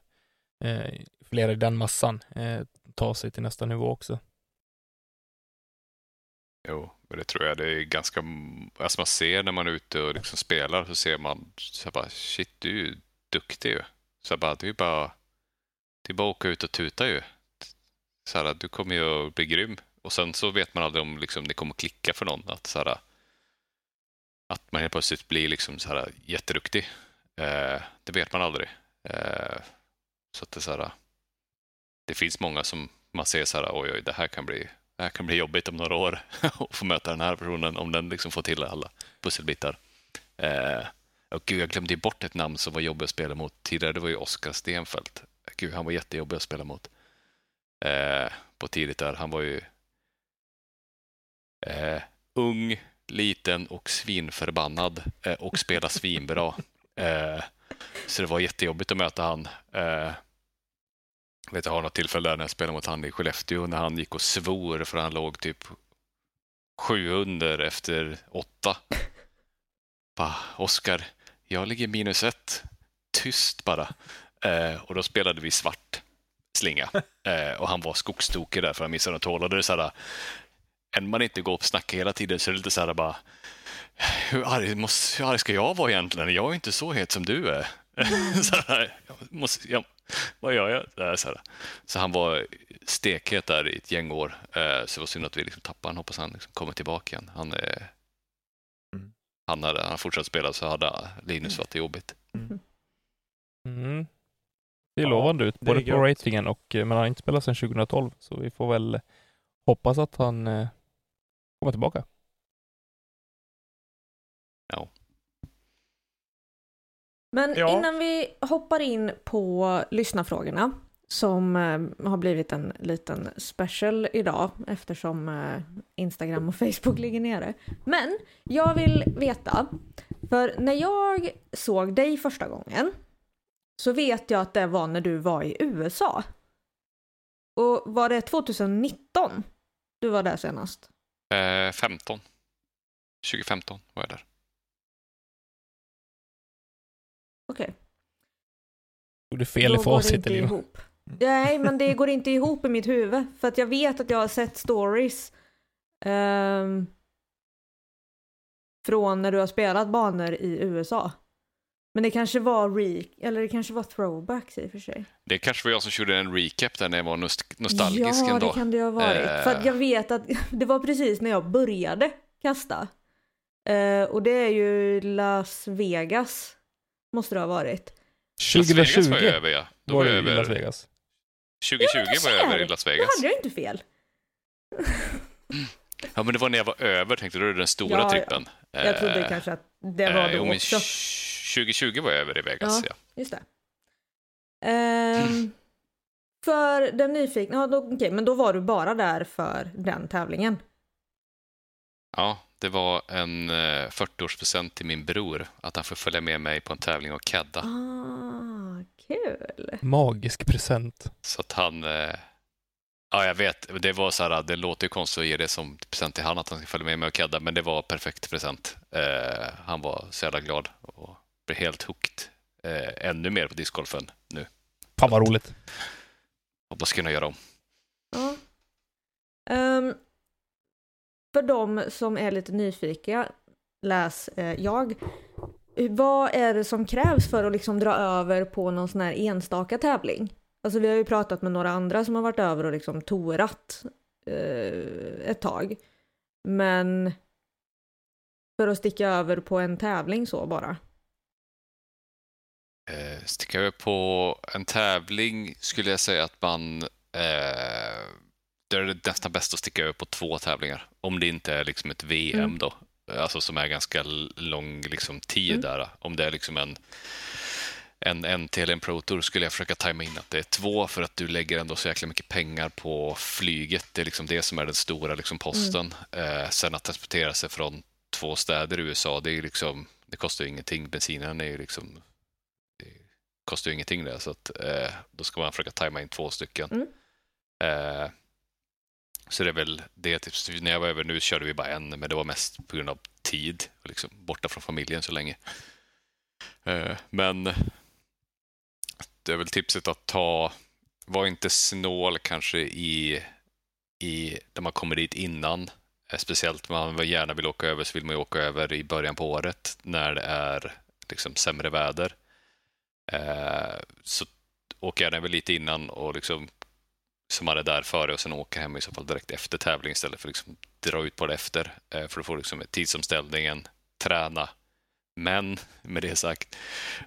eh, fler i den massan eh, ta sig till nästa nivå också. Jo, men det tror jag. Det är ganska... Alltså man ser när man är ute och liksom spelar så ser man så bara shit, du är ju duktig ju. Så bara, det är ju bara, det är bara att åka ut och tuta ju. Så här, du kommer ju att bli grym. Och sen så vet man aldrig om liksom, det kommer klicka för någon. Att, så här, att man helt plötsligt blir liksom så här, jätteduktig. Eh, det vet man aldrig. Eh, så att det, är så här, det finns många som man ser så här, oj, oj, det här kan bli det här kan bli jobbigt om några år att få möta den här personen om den liksom får till alla pusselbitar. Eh, och gud, jag glömde bort ett namn som var jobbigt att spela mot tidigare. Det var ju Oskar Stenfeldt. Gud, han var jättejobbig att spela mot. Eh, på tidigt där. Han var ju eh, ung, liten och svinförbannad eh, och spelade svinbra. Eh, så det var jättejobbigt att möta han. Eh, jag vet, jag har något tillfälle där när jag spelade mot han i Skellefteå när han gick och svor för han låg typ sju under efter åtta. Bara, Oskar, jag ligger minus ett. Tyst bara. Eh, och då spelade vi svart slinga. Eh, och han var skogstokig där för han missade något hål. Och det är så här, än man inte går och snackar hela tiden så är det lite så här bara, hur arg, måste, hur arg ska jag vara egentligen? Jag är inte så het som du är. så här, jag måste, jag, vad gör jag? Så, här, så, här. så han var stekhet där i ett gäng år. Eh, så det var synd att vi liksom tappade han. Hoppas han liksom kommer tillbaka igen. Han, eh, Mm. han hade han fortsatt spela så hade Linus varit jobbigt. Mm. Det är Ja, lovande ut, både på ratingen och, eh, men han har inte spelat sedan 2012, så vi får väl hoppas att han eh, kommer tillbaka. Men Ja. innan vi hoppar in på lyssnarfrågorna som eh, har blivit en liten special idag eftersom eh, Instagram och Facebook ligger nere. Men jag vill veta, för när jag såg dig första gången så vet jag att det var när du var i USA. Och var det 2019 du var där senast? Eh, 15. 2015 var jag där. Okej. Tog du fel i facit Elina? ihop. Nej, men det går inte ihop i mitt huvud. För att jag vet att jag har sett stories ehm, från när du har spelat banor i USA. Men det kanske var re eller det kanske var throwbacks i och för sig. Det kanske var jag som gjorde en recap där när jag var nost- nostalgisk ja, ändå. det kan det ha varit. Eh. För att jag vet att det var precis när jag började kasta. Eh, och det är ju Las Vegas. Måste det ha varit. Las Vegas 2020 var jag över, ja. Då var var jag i Las över. Vegas. 2020 var jag över i Las Då Vegas. hade jag inte fel. Ja, men det var när jag var över, tänkte du, då det den stora Ja, trippen. Jag trodde Eh, kanske att det var eh, då också. 2020 var jag över i Vegas, ja. Just det. Ehm, för den nyfikna, ja, då, okej, men då var du bara där för den tävlingen. Ja, det var en eh, 40-årspresent till min bror, att han får följa med mig på en tävling och cadda. Ah, kul. Magisk present. Så att han... Eh, ja, jag vet. Det var så här, det låter ju konstigt att ge det som present till han att han ska följa med mig och cadda, men det var perfekt present. Eh, han var så jävla glad och blev helt hooked. Eh, ännu mer på discgolfen nu. Fan vad roligt. Hoppas kunna göra om. Ja. Ehm, för de som är lite nyfikna, läs eh, jag. Vad är det som krävs för att liksom dra över på någon sån här enstaka tävling? Alltså vi har ju pratat med några andra som har varit över och liksom torat eh, ett tag. Men för att sticka över på en tävling så bara. Eh, sticka över på en tävling skulle jag säga att man... Eh, det är det nästan bäst att sticka över på två tävlingar. Om det inte är liksom ett VM Mm. då. Alltså som är ganska lång liksom, tid Mm. där. Om det är liksom en, en NT eller en Pro Tour skulle jag försöka tajma in att det är två för att du lägger ändå så jäkla mycket pengar på flyget. Det är liksom det som är den stora liksom, posten. Eh, sen att transportera sig från två städer i USA, det är liksom det kostar ju ingenting. Bensinen är ju liksom det kostar ju ingenting det, så att, eh, då ska man försöka tajma in två stycken. Mm. Eh, så det är väl det. Typ, när jag var över nu körde vi bara en, men det var mest på grund av tid. Liksom, borta från familjen så länge. Eh, men det är väl tipset att ta, var inte snål kanske i, i när man kommer dit innan. Eh, speciellt om man gärna vill åka över så vill man ju åka över i början på året när det är liksom sämre väder. Eh, så åker jag väl lite innan och liksom så man är där före och sen åker hem i så fall direkt efter tävling istället för att liksom dra ut på det efter. Eh, för att få liksom tidsomställningen, träna. Men med det sagt,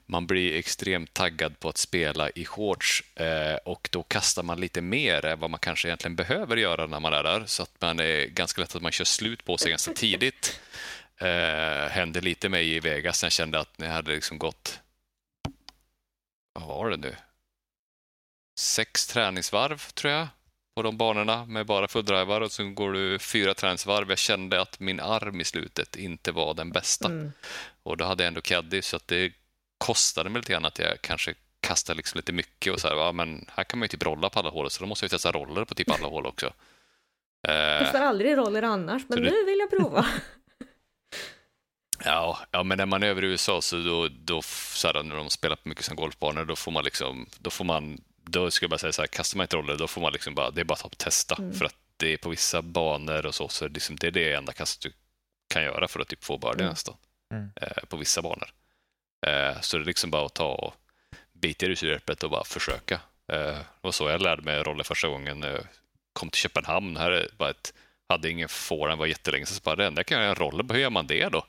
man blir extremt taggad på att spela i shorts eh, och då kastar man lite mer än vad man kanske egentligen behöver göra när man är där. Så att man är ganska lätt att man kör slut på sig ganska tidigt. Eh, hände lite mig i Vegas när jag kände att jag hade liksom gått, vad var det nu? Sex träningsvarv tror jag på de banorna med bara fulldrivar och så går du fyra träningsvarv. Jag kände att min arm i slutet inte var den bästa. Mm. Och då hade jag ändå caddy så att det kostade mig lite grann att jag kanske kastade liksom lite mycket och så här, ja, men här kan man ju typ rolla på alla hål så då måste jag testa roller på typ alla hål också. Eh, Testar aldrig roller annars, men det- nu vill jag prova. Ja, ja, men när man är över i USA så då, då så här, när de spelar på mycket som golfbanor, då får man liksom, då får man, då ska jag bara säga så här, kastar man ett roller, då får man liksom bara, det är bara att testa. Mm. För att det är på vissa banor och så, så är det liksom, det är det enda kastet du kan göra för att typ få birdie Mm. nästan. Mm. Eh, på vissa banor. Eh, så det är liksom bara att ta och bita i rusrepet och bara försöka. Eh, det var så jag lärde mig roller första gången. Eh, kom till Köpenhamn, här är bara ett, hade ingen forehand, var jättelänge sedan. Så bara, det enda jag kan göra en roller, hur gör man det då?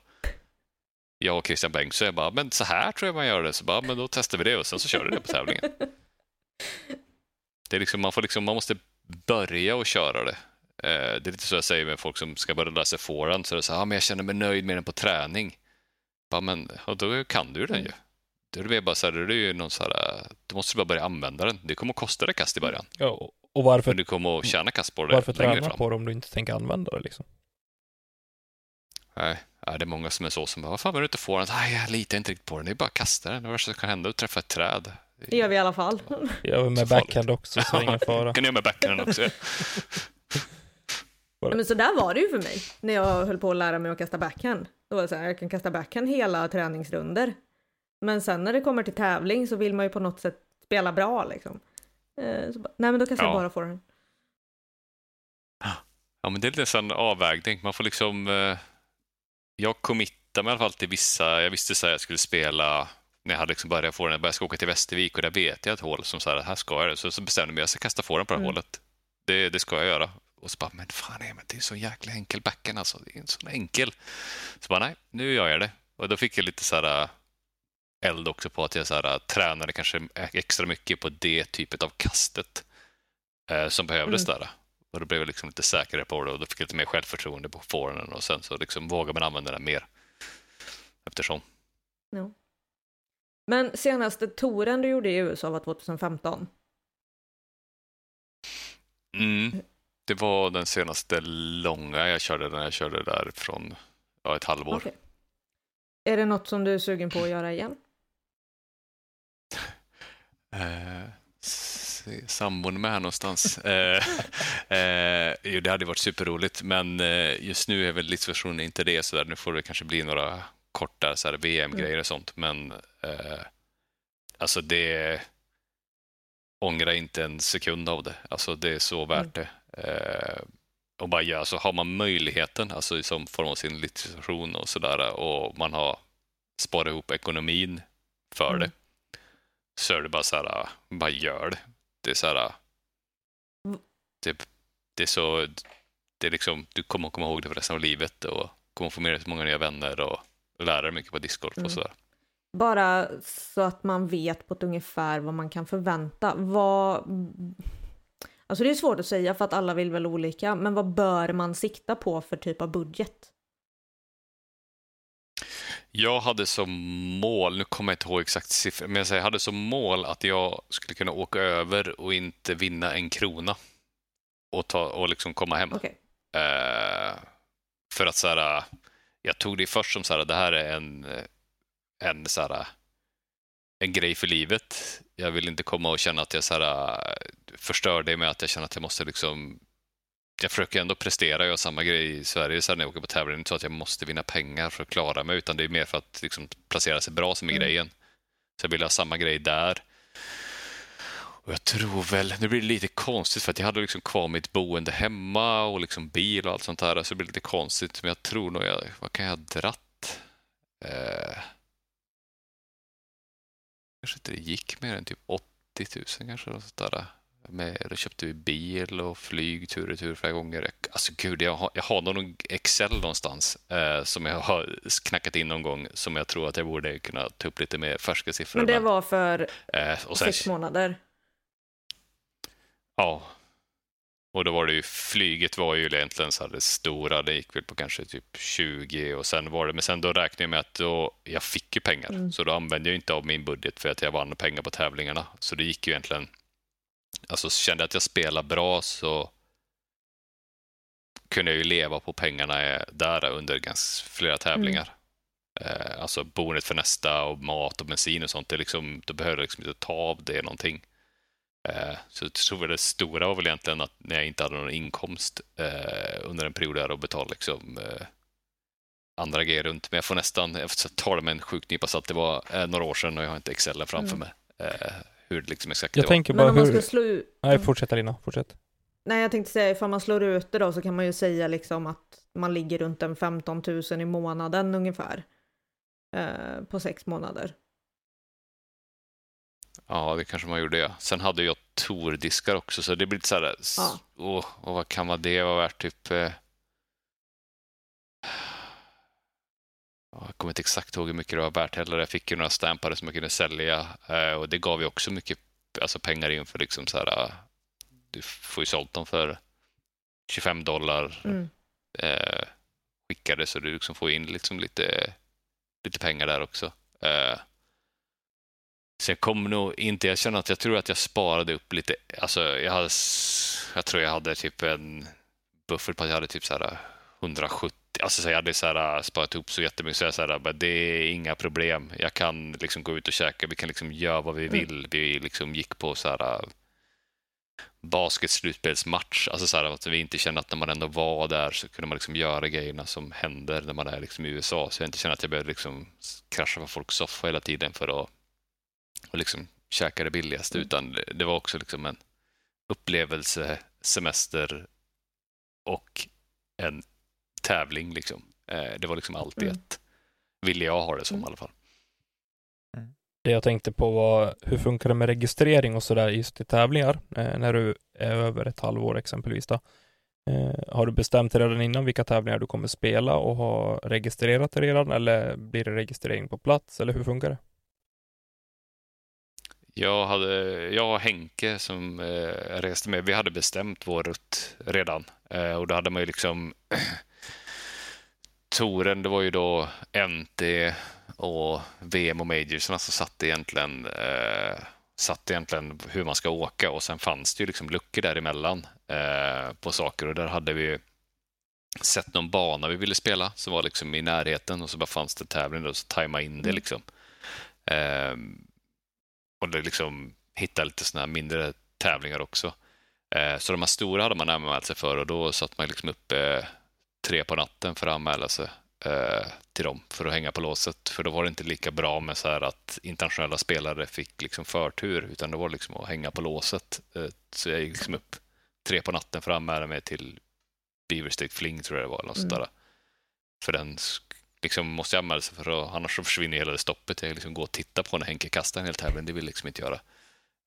Jag och Christian Bengtsson, jag bara, men så här tror jag man gör det. Så bara, men då testar vi det och sen så kör du det på tävlingen. Det är liksom, man, får liksom, man måste börja och köra det. Eh, det är lite så jag säger med folk som ska börja lära sig forehand. Så är det så här, ah, men jag känner mig nöjd med den på träning. Bara, men och då kan du den ju. Det är mer bara så här, det är ju någon så här, du måste bara börja använda den. Det kommer att kosta dig kast i början. Ja, och- varför, Men du kommer att tjäna kast på det varför träna fram. på det om du inte tänker använda det liksom? Nej, ja, det är många som är så som bara, vad fan vill du inte få den? Nej, jag litar inte riktigt på den. Det är bara att kasta den. Det värsta som kan hända är att träffa ett träd. Det gör vi i alla fall. Jag är med Så farligt. backhand också, så ingen fara. kan du göra med backhanden också. Ja, Men så där var det ju för mig när jag höll på att lära mig att kasta backhand. Då var det så här, jag kan kasta backhand hela träningsrunder. Men sen när det kommer till tävling så vill man ju på något sätt spela bra liksom. Eh, så bara, Nej men då kastar jag Ja. bara forehand. Ja, men det är lite en avvägning. Man får liksom... Eh, jag committar mig i alla fall till vissa... Jag visste så här, jag skulle spela när jag hade liksom börjat få den. Jag började ska åka till Västervik och där vet jag ett hål som så här, här ska jag det. Så, så bestämde jag mig, jag ska kasta få den på det här Mm. hålet. Det, det ska jag göra. Och så bara, men fan men det är så jäkla enkel backen alltså. Det är en sån enkel. Så bara, nej, nu gör jag det. Och då fick jag lite så här eh, eld också på att jag så här, tränade kanske extra mycket på det typet av kastet eh, som behövdes där. Och då blev jag liksom lite säkrare på det och då fick jag lite mer självförtroende på forehanden och sen så liksom vågar man använda den mer eftersom. Men senaste touren du gjorde i USA var 2015. Mm. Det var den senaste långa jag körde när jag körde där från ja, ett halvår. Okej. Är det något som du är sugen på att göra igen? Eh, sambon med här någonstans. eh, eh, jo, det hade varit superroligt, men eh, just nu är väl livsversionen inte det. Så där. Nu får det kanske bli några korta så VM-grejer och sånt, men eh, alltså det ångrar inte en sekund av det. Alltså det är så värt det. Eh, och bara göra så har man möjligheten, alltså i som form av sin livssituation och sådär, och man har sparat ihop ekonomin för Mm. det så är det bara så här, bara gör det. Det är så här, Mm. det, det är så, det är liksom, du kommer att komma ihåg det för resten av livet och kommer få med dig så många nya vänner och lära dig mycket på discgolf Mm. och sådär. Bara så att man vet på ett ungefär vad man kan förvänta. Vad... Alltså det är svårt att säga för att alla vill väl olika, men vad bör man sikta på för typ av budget? Jag hade som mål, nu kommer jag inte ihåg exakt siffror, men jag hade som mål att jag skulle kunna åka över och inte vinna en krona och, ta, och liksom komma hem. Okej. Eh, för att så här, jag tog det först som så här, det här är en, en, så här, en grej för livet. Jag vill inte komma och känna att jag så här, förstör det med att jag känner att jag måste liksom jag försöker ändå prestera, jag gör samma grej i Sverige så här, när jag åker på tävling. Det är inte så att jag måste vinna pengar för att klara mig, utan det är mer för att liksom, placera sig bra som är Mm. grejen. Så jag vill ha samma grej där. Och jag tror väl, nu blir det lite konstigt för att jag hade liksom kvar mitt boende hemma och liksom bil och allt sånt där, så det blir lite konstigt. Men jag tror nog, jag, vad kan jag ha dratt? Eh, kanske inte det gick mer än typ 80 000 kanske. Eller sånt där. Med, då köpte vi bil och flyg tur och retur flera gånger. Alltså gud, jag har, jag har någon Excel någonstans eh, som jag har knackat in någon gång som jag tror att jag borde kunna ta upp lite mer färska siffror. Men det var för eh, och sex månader. Ja. Och då var det ju, flyget var ju egentligen så här det stora, det gick väl på kanske typ 20 och sen var det, men sen då räknade jag med att då, jag fick ju pengar, Mm. så då använde jag inte av min budget för att jag vann pengar på tävlingarna. Så det gick ju egentligen, alltså kände jag att jag spelade bra så kunde jag ju leva på pengarna där under ganska flera tävlingar. Eh, alltså boendet för nästa och mat och bensin och sånt, det liksom, då behövde jag liksom inte ta av det någonting. Eh, Så jag tror det stora var väl egentligen att när jag inte hade någon inkomst eh, under en period där och betalade liksom, eh, andra grejer runt. Men jag får nästan jag får ta det med en sjuk nypa salt. Det var några år sedan och jag har inte Excel framför Mm. mig. Hur det liksom exakt Jag det tänker Men bara om man hur... ska slå ut... Nej, fortsätt Alina, fortsätt. Nej, jag tänkte säga ifall man slår ut det då så kan man ju säga liksom att man ligger runt en 15 000 i månaden ungefär. Eh, på sex månader. Ja, det kanske man gjorde. Ja. Sen hade jag tordiskar också, så det blir lite så här... Ja. Åh, och vad kan man det vara värt? Typ... Eh, ja, jag kommer inte exakt ihåg hur mycket det var värt heller. Jag fick ju några stampare som jag kunde sälja eh, och det gav ju också mycket alltså pengar in för liksom så här... eh, Du får ju sålt dem för 25 dollar Mm. eh, skickade så du liksom får in liksom lite, lite pengar där också. Eh, sen kom nog inte, jag känner att jag tror att jag sparade upp lite, alltså jag, hade, jag tror jag hade typ en buffert på att jag hade typ så här 170, alltså så jag hade så här sparat ihop så jättemycket så jag så här, det är inga problem. Jag kan liksom gå ut och käka, vi kan liksom göra vad vi Mm. vill. Vi liksom gick på så här basketslutspelsmatch. Alltså så här, att vi inte kände att när man ändå var där så kunde man liksom göra grejerna som händer när man är liksom i USA. Så jag inte känner att jag behövde liksom krascha på folks soffa hela tiden för att och liksom käka det billigaste, Mm. utan det- det var också liksom en upplevelse, semester och en tävling. Liksom. Eh, det var liksom allt i Mm. ett. Ville jag ha det som Mm. i alla fall. Det jag tänkte på var hur funkar det med registrering och sådär just i tävlingar eh, när du är över ett halvår exempelvis då. Eh, har du bestämt dig redan innan vilka tävlingar du kommer spela och har registrerat redan eller blir det registrering på plats eller hur funkar det? Jag, hade, jag och Henke som eh, reste med, vi hade bestämt vår rutt redan. Eh, och då hade man ju liksom Toren, det var ju då NT och VM och Majorsarna som satte egentligen, eh, satte egentligen hur man ska åka och sen fanns det ju liksom luckor däremellan eh, på saker och där hade vi sett någon bana vi ville spela som var liksom i närheten och så bara fanns det tävling och så tajma in det Mm. liksom. Eh, och det liksom hitta lite här mindre tävlingar också. Eh, så de här stora hade man anmält sig för och då satt man liksom uppe eh, tre på natten för att anmäla sig eh, till dem för att hänga på låset. För då var det inte lika bra med så här att internationella spelare fick liksom förtur utan det var liksom att hänga på låset. Så jag gick liksom upp tre på natten för att anmäla mig till Beaver State Fling tror jag det var. Något Mm. där. För den liksom måste jag anmäla sig för att annars försvinner hela det stoppet. Jag liksom gå och titta på när Henke kastar en hel tävling. Det vill jag liksom inte göra.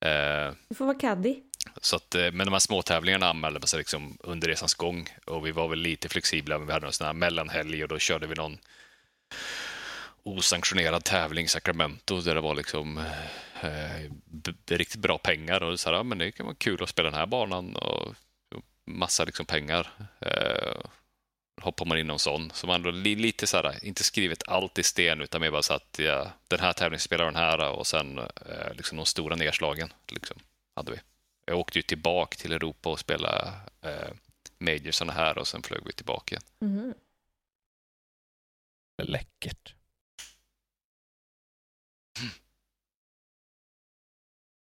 Eh, Du får vara caddy. så att, eh, men de här små tävlingarna anmälde man sig liksom under resans gång och vi var väl lite flexibla, men vi hade en sån här mellanhelg och då körde vi någon osanktionerad tävling i Sacramento där det var liksom eh, b- riktigt bra pengar och så här, ja, men det kan vara kul att spela den här banan och och massa liksom pengar. Eh, hoppar man in någon sån. Så man då li, lite så här, inte skrivit allt i sten utan mer bara så att ja, den här tävlingen spelar den här och sen eh, liksom de stora nedslagen liksom, hade vi. Jag åkte ju tillbaka till Europa och spelade eh, majorsarna här och sen flög vi tillbaka igen. Mhm. Läckert.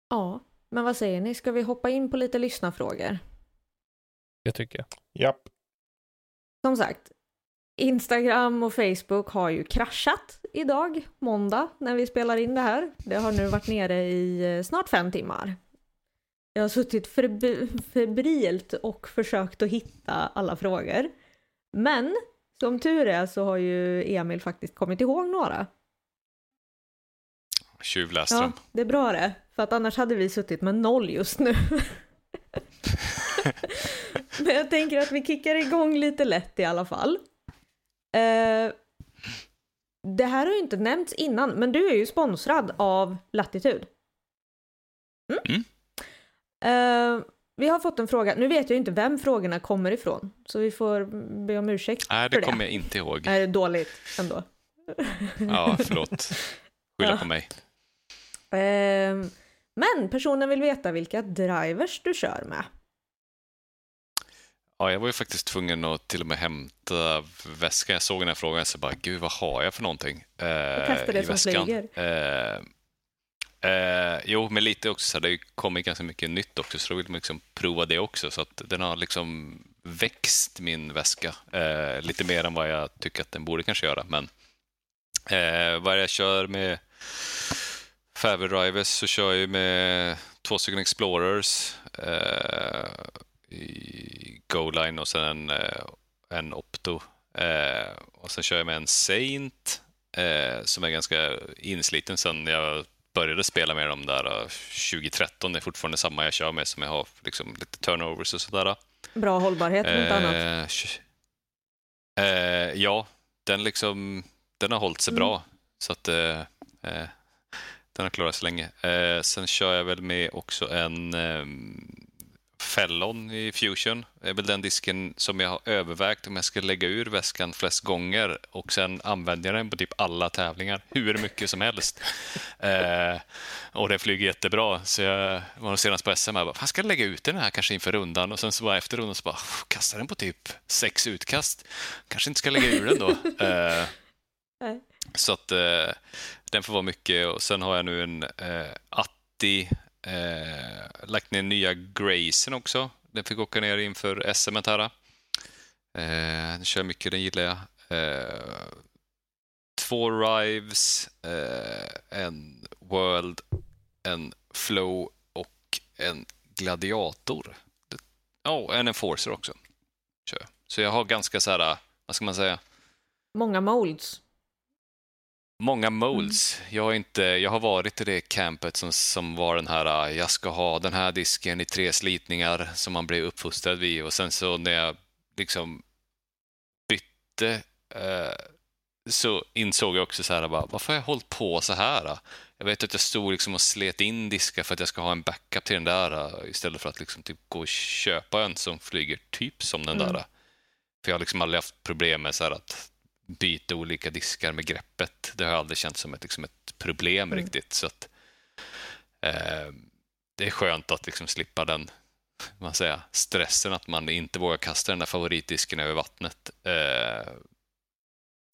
Ja, men vad säger ni? Ska vi hoppa in på lite lyssnarfrågor? Det tycker jag. Japp. Som sagt, Instagram och Facebook har ju kraschat idag, måndag, när vi spelar in det här. Det har nu varit nere i eh, snart fem timmar. Jag har suttit feb- febrilt och försökt att hitta alla frågor. Men som tur är så har ju Emil faktiskt kommit ihåg några. Tjuv läste Ja, det är bra det. För att annars hade vi suttit med noll just nu. Men jag tänker att vi kickar igång lite lätt i alla fall. Eh, det här har ju inte nämnts innan, men du är ju sponsrad av Latitude. Mm. Eh, vi har fått en fråga, nu vet jag ju inte vem frågorna kommer ifrån, så vi får be om ursäkt Nej, för det kommer jag inte ihåg. Nej, det är dåligt ändå. Ja, förlåt. Skylla Ja. på mig. Ehm, men personen vill veta vilka drivers du kör med. Ja, jag var ju faktiskt tvungen att till och med hämta väskan. Jag såg den här frågan och så bara, gud vad har jag för någonting eh, det i som väskan? Eh, eh, jo, men lite också så här, det har ju kommit ganska mycket nytt också, så då vill man liksom prova det också. Så att den har liksom växt, min väska, eh, lite mer än vad jag tycker att den borde kanske göra. Men eh, vad jag kör med Drivers så kör jag med två stycken Explorers eh, Go-line och sen en, eh, en Opto. Eh, och sen kör jag med en Saint eh, som är ganska insliten sen jag började spela med dem där eh, 2013. Det är fortfarande samma jag kör med som jag har liksom lite turnovers och sådär. Bra hållbarhet om inte annat. Eh, eh, ja, den liksom den har hållit sig Mm. bra. Så att eh, eh, den har klarat sig länge. Eh, sen kör jag väl med också en eh, Fellon i Fusion. Det är väl den disken som jag har övervägt om jag ska lägga ur väskan flest gånger och sen använder jag den på typ alla tävlingar, hur mycket som helst. Eh, och det flyger jättebra. Så jag var senast på SM och bara, fan ska jag lägga ut den här kanske inför rundan? Och sen så bara efter rundan så bara, kasta den på typ sex utkast. Kanske inte ska lägga ur den då. Eh, så att eh, den får vara mycket och sen har jag nu en eh, Atti, eh, lagt ner nya Grayson också. Den fick åka ner inför SM här. Eh, den kör mycket, den gillar jag. Eh, två Rives, eh, en World, en flow och en gladiator. Ja, oh, en enforcer också. Så jag har ganska så här, eh, vad ska man säga? Många molds. Många. Mm. Jag, har inte, jag har varit i det campet som, som var den här, jag ska ha den här disken i tre slitningar som man blev uppfostrad vid och sen så när jag liksom bytte eh, så insåg jag också så här, bara, varför har jag hållit på så här? Jag vet att jag stod liksom och slet in diskar för att jag ska ha en backup till den där istället för att liksom typ gå och köpa en som flyger typ som den mm. där. För jag har liksom aldrig haft problem med så att byta olika diskar med greppet. Det har aldrig känts som ett, liksom ett problem mm. riktigt. Så att, eh, det är skönt att liksom slippa den man säger, stressen att man inte vågar kasta den där favoritdisken över vattnet. Eh,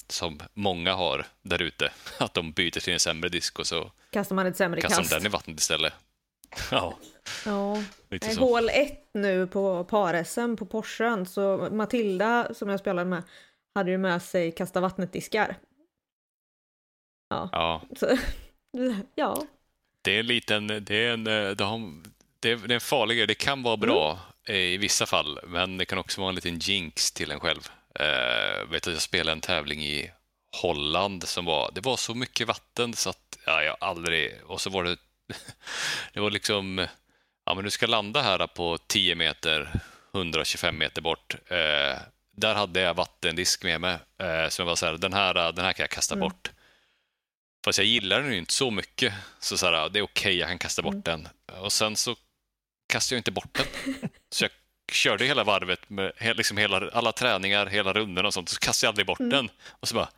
som många har där ute. Att de byter till en sämre disk och så kastar man ett sämre kastar kast. den i vattnet istället. Ja. Ja. I hål 1 nu på par-SM på Porschen så Matilda som jag spelade med hade ju med sig kasta vattnet-diskar. Ja. Ja. Så, ja. Det är en liten, det är en, det har, det är, en farlig grej. Det kan vara bra mm. i vissa fall, men det kan också vara en liten jinx till en själv. Uh, vet att jag spelade en tävling i Holland som var, det var så mycket vatten så att ja, jag aldrig, och så var det, det var liksom, ja men du ska landa här på 10 meter, 125 meter bort. Uh, där hade jag vattendisk med mig. Uh, som jag var så här, den här, den här kan jag kasta mm. bort. Fast jag gillar den ju inte så mycket. Så, så här, det är okej, okay, jag kan kasta bort mm. den. Och sen så kastade jag inte bort den. Så jag körde hela varvet med liksom hela, alla träningar, hela rundorna och sånt. Så kastade jag aldrig bort mm. den. Och så bara,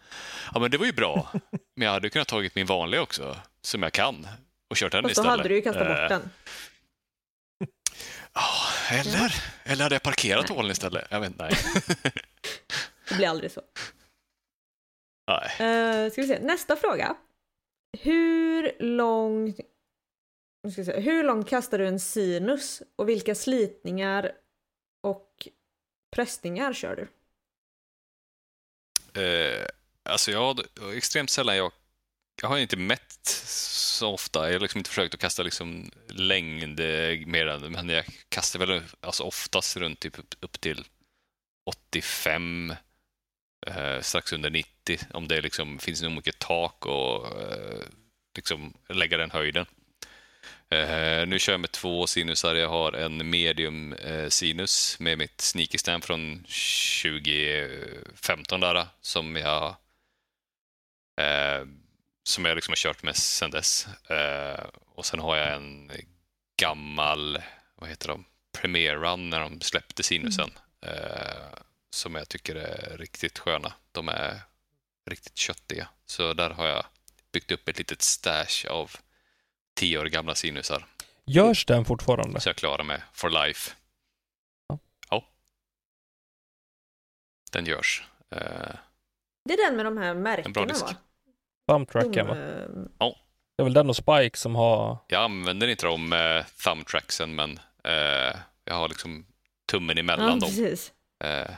ja men det var ju bra. Men jag hade kunnat tagit min vanliga också, som jag kan, och kört den istället. då hade du ju kastat bort den. Ja, eller, eller hade jag parkerat hålen istället? Jag vet inte. det blir aldrig så. Nej. Uh, ska vi se. Nästa fråga. Hur lång ska säga, hur långt kastar du en sinus och vilka slitningar och pressningar kör du? Eh, alltså jag extremt sällan, jag, jag har inte mätt så ofta, jag har liksom inte försökt att kasta liksom längd mer än, men jag kastar väl alltså oftast runt typ upp till 85, eh, strax under 90, om det liksom finns nog mycket tak och eh, liksom lägga den höjden. Eh, nu kör jag med två sinusar. Jag har en medium-sinus eh, med mitt sneaky stand från 2015 där, som jag eh, som jag liksom har kört med sedan dess. och sen har jag en gammal, vad heter de, Premier Run när de släppte sinusen. Mm. som jag tycker är riktigt sköna. De är riktigt köttiga. Så där har jag byggt upp ett litet stash av tio år gamla sinusar. Görs den fortfarande? Så jag klarar mig for life. Ja. ja. Den görs. Uh, det är den med de här märkena va? Thumbtracken va? Ja. Det är väl den och Spike som har... Jag använder inte de uh, thumbtracksen men uh, jag har liksom tummen emellan ja, dem. Uh,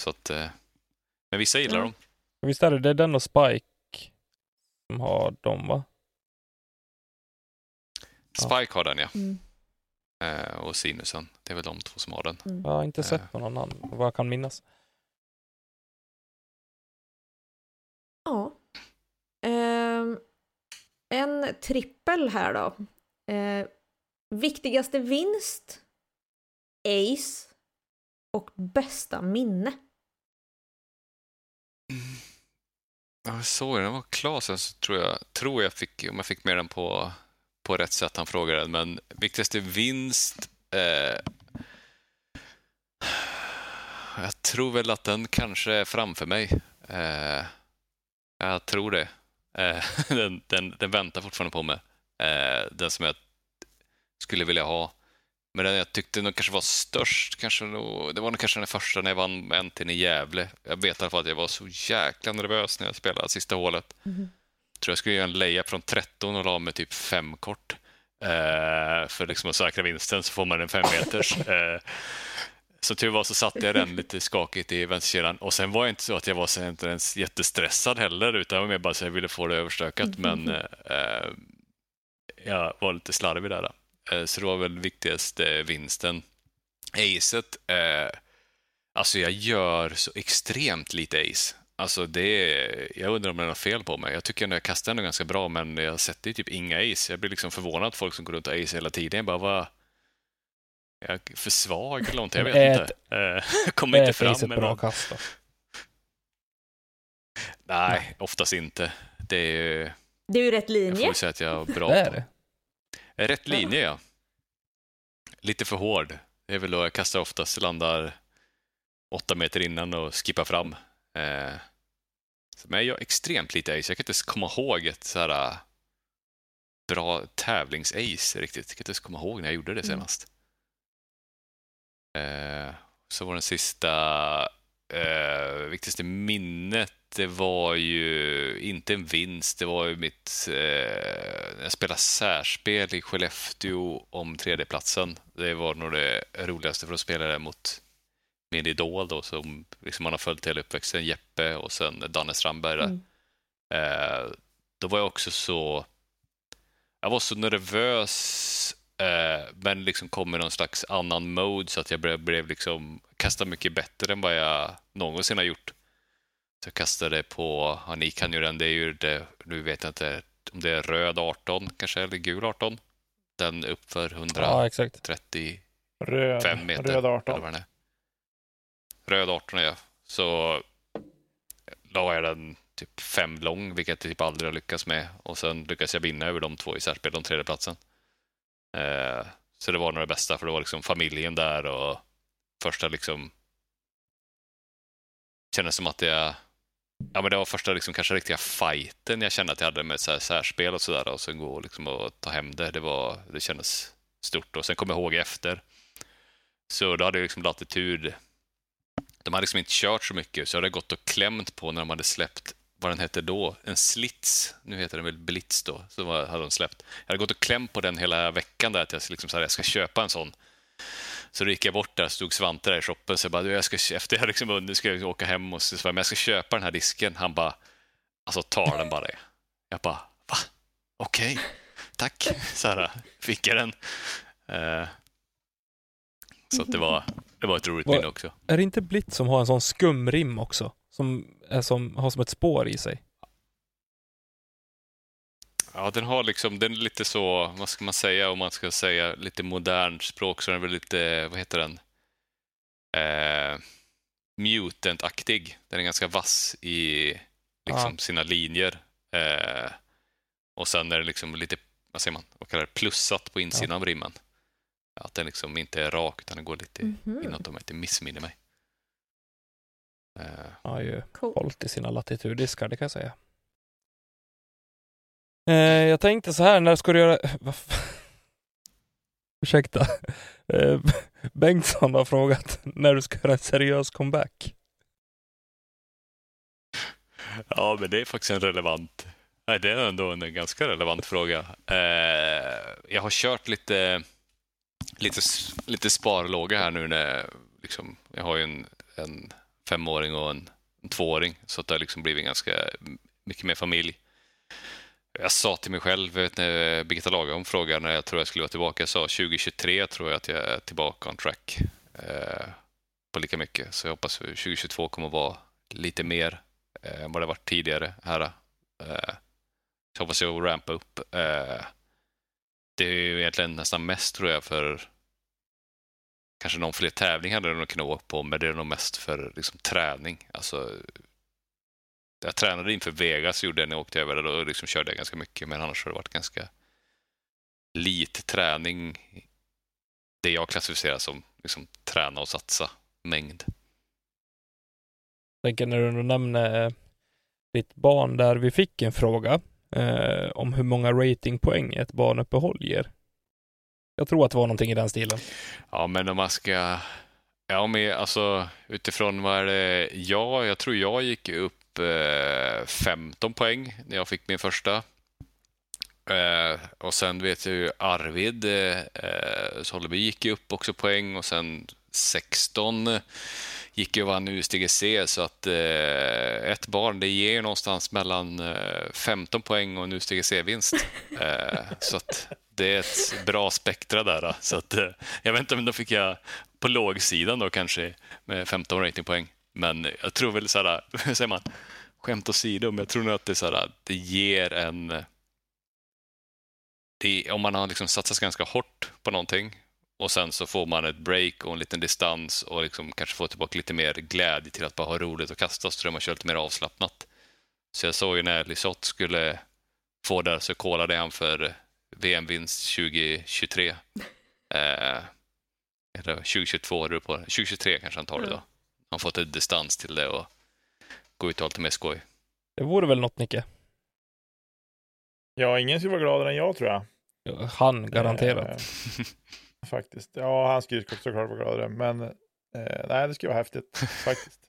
så att, uh, men vissa gillar ja. dem. Visst är det, det är den och Spike som har dem va? Spike har den ja. Mm. Eh, och Sinusen. Det är väl de två som har den. Mm. Jag har inte sett eh. någon annan, vad jag kan minnas. Ja. Eh, en trippel här då. Eh, viktigaste vinst, Ace och bästa minne. Jag såg den, den var klar sen så tror jag, tror jag fick, om jag fick med den på på rätt sätt han frågade, men viktigaste vinst? Eh, jag tror väl att den kanske är framför mig. Eh, jag tror det. Eh, den, den, den, väntar fortfarande på mig. Eh, den som jag skulle vilja ha. Men den jag tyckte nog kanske var störst, kanske nog, det var nog kanske den första när jag vann NT'n i Gävle. Jag vet i alla fall att jag var så jäkla nervös när jag spelade sista hålet. Mm tror jag skulle göra en layup från 13 och la med typ fem kort. Eh, för liksom att säkra vinsten så får man en fem meters. Eh, så tur var så satte jag den lite skakigt i vänsterkedjan och sen var det inte så att jag var inte ens jättestressad heller utan jag var mer bara så jag ville få det överstökat. Men eh, jag var lite slarvig där. Eh, så det var väl viktigaste vinsten. Acet, eh, alltså jag gör så extremt lite ace. Alltså det är, jag undrar om det är något fel på mig. Jag tycker att jag kastar ändå ganska bra, men jag sätter typ inga ace. Jag blir liksom förvånad att folk som går runt och ace hela tiden. Jag bara, vad... Jag är för svag eller någonting, jag vet inte. Eh, Kommer inte fram. Med bra någon- kast då? Nej, oftast inte. Det är ju... Det är ju rätt Jag får linje. säga att jag är bra Det är på. det. Rätt linje, ja. Lite för hård. Det är väl då jag kastar oftast, landar åtta meter innan och skippar fram. Eh, men jag gör extremt lite ace. Jag kan inte ens komma ihåg ett så här bra tävlings-ace riktigt. Jag kan inte ens komma ihåg när jag gjorde det Mm. senast. Eh, så var den sista eh, viktigaste minnet, det var ju inte en vinst, det var ju mitt... Eh, jag spelade särspel i Skellefteå om tredjeplatsen. Det var nog det roligaste för att spela det mot min idol då, som liksom man har följt hela uppväxten, Jeppe och sen Danne Strandberg där. Mm. Eh, då var jag också så... Jag var så nervös, men liksom kom i någon slags annan mode så att jag blev, blev liksom kasta mycket bättre än vad jag någonsin har gjort. Så jag kastade på, ja, ni kan ju den, det är ju det, nu vet jag inte om det är röd 18 kanske, eller gul 18. Den uppför 130 Ja. Röd, meter. röd Eller 18. vad den är. Röd 18 är jag. Så la jag den typ fem lång, vilket jag typ aldrig har lyckats med. Och sen lyckades jag vinna över de två i särspel, om tredjeplatsen. Eh, så det var nog det bästa, för det var liksom familjen där och första liksom... Kändes som att jag... Ja, men det var första liksom, kanske riktiga fighten jag kände att jag hade med så här särspel och sådär. Och sen gå liksom och ta hem det. Det, var, det kändes stort. Och sen kom jag ihåg efter. Så då hade jag liksom latitud. De hade liksom inte kört så mycket, så jag hade gått och klämt på när de hade släppt, vad den hette då, en slits. Nu heter den väl Blitz då, så var, hade de släppt. Jag hade gått och klämt på den hela veckan där, att jag, liksom så här, jag ska köpa en sån. Så då gick jag bort där, stod Svante där i shoppen, så jag bara, "Du, jag ska, efter jag liksom vunnit ska jag åka hem och så men jag ska köpa den här disken. Han bara, alltså ta den bara. Jag bara, va? Okej, tack. Så här, fick jag den. Eh, så det var, det var ett roligt minne också. Är det inte Blitz som har en sån skumrim också? Som, är som har som ett spår i sig? Ja, den har liksom, den är lite så, vad ska man säga om man ska säga lite modernt språk så är den väl lite, vad heter den? Eh, mutant-aktig. Den är ganska vass i liksom Ja. sina linjer. Eh, och sen är det liksom lite, vad säger man, vad kallar det, plussat på insidan av rimmen. Att den liksom inte är rak utan den går lite Mhm. inåt om jag inte missminner mig. Eh, Han har ju Cool. hållit i sina latituddiskar, det kan jag säga. Eh, jag tänkte så här, när ska du göra... Ursäkta. Eh, Bengtsson har frågat när du ska göra en seriös comeback. Ja, men det är faktiskt en relevant... Nej, det är ändå en ganska relevant fråga. Eh, jag har kört lite, lite, lite sparlåga här nu när liksom, jag har ju en, en femåring och en, en tvååring, så att det har liksom blivit ganska mycket mer familj. Jag sa till mig själv, vet, när Birgitta Lagerholm frågade när jag tror jag skulle vara tillbaka, jag sa 2023 tror jag att jag är tillbaka on track eh, på lika mycket. Så jag hoppas 2022 kommer att vara lite mer eh, än vad det varit tidigare här. Eh, så hoppas jag att rampa upp. Eh, det är ju egentligen nästan mest tror jag för kanske någon fler tävlingar hade jag nog kunnat åka på, men det är nog mest för liksom, träning. Alltså, jag tränade inför Vegas, gjorde jag när jag åkte över där, då liksom körde jag ganska mycket, men annars har det varit ganska lite träning. Det jag klassificerar som liksom, träna och satsa mängd. tänker när du nämner eh, ditt barn där vi fick en fråga eh, om hur många ratingpoäng ett barnuppehåll ger. Jag tror att det var någonting i den stilen. Ja, men om man ska... Ja, men alltså utifrån vad är det... Ja, jag tror jag gick upp eh, 15 poäng när jag fick min första. Eh, och sen vet jag ju Arvid eh, eh Solleby gick ju upp också poäng och sen 16 gick ju och vann USDGC så att eh, ett barn det ger någonstans mellan eh, 15 poäng och en USDGC-vinst. Eh, så att det är ett bra spektra där. Så att, eh, jag vet inte om då fick jag på lågsidan då kanske med 15 ratingpoäng. Men jag tror väl så här, hur säger man, skämt åsido, men jag tror nog att det, så här, det ger en... Det, om man har liksom satsat ganska hårt på någonting och sen så får man ett break och en liten distans och liksom kanske får tillbaka lite mer glädje till att bara ha roligt och kasta så tror jag man kör lite mer avslappnat. Så jag såg ju när Lisotte skulle få där, så kollade han för VM-vinst 2023. Eh, eller 2022 är det på. 2023 kanske han tar det då. Han fått ett distans till det och gå ut och ha lite mer skoj. Det vore väl något, Nicke? Ja, ingen skulle vara gladare än jag tror jag. Han, garanterat. Eh, faktiskt. Ja, han skulle såklart vara gladare, men eh, nej, det skulle vara häftigt faktiskt.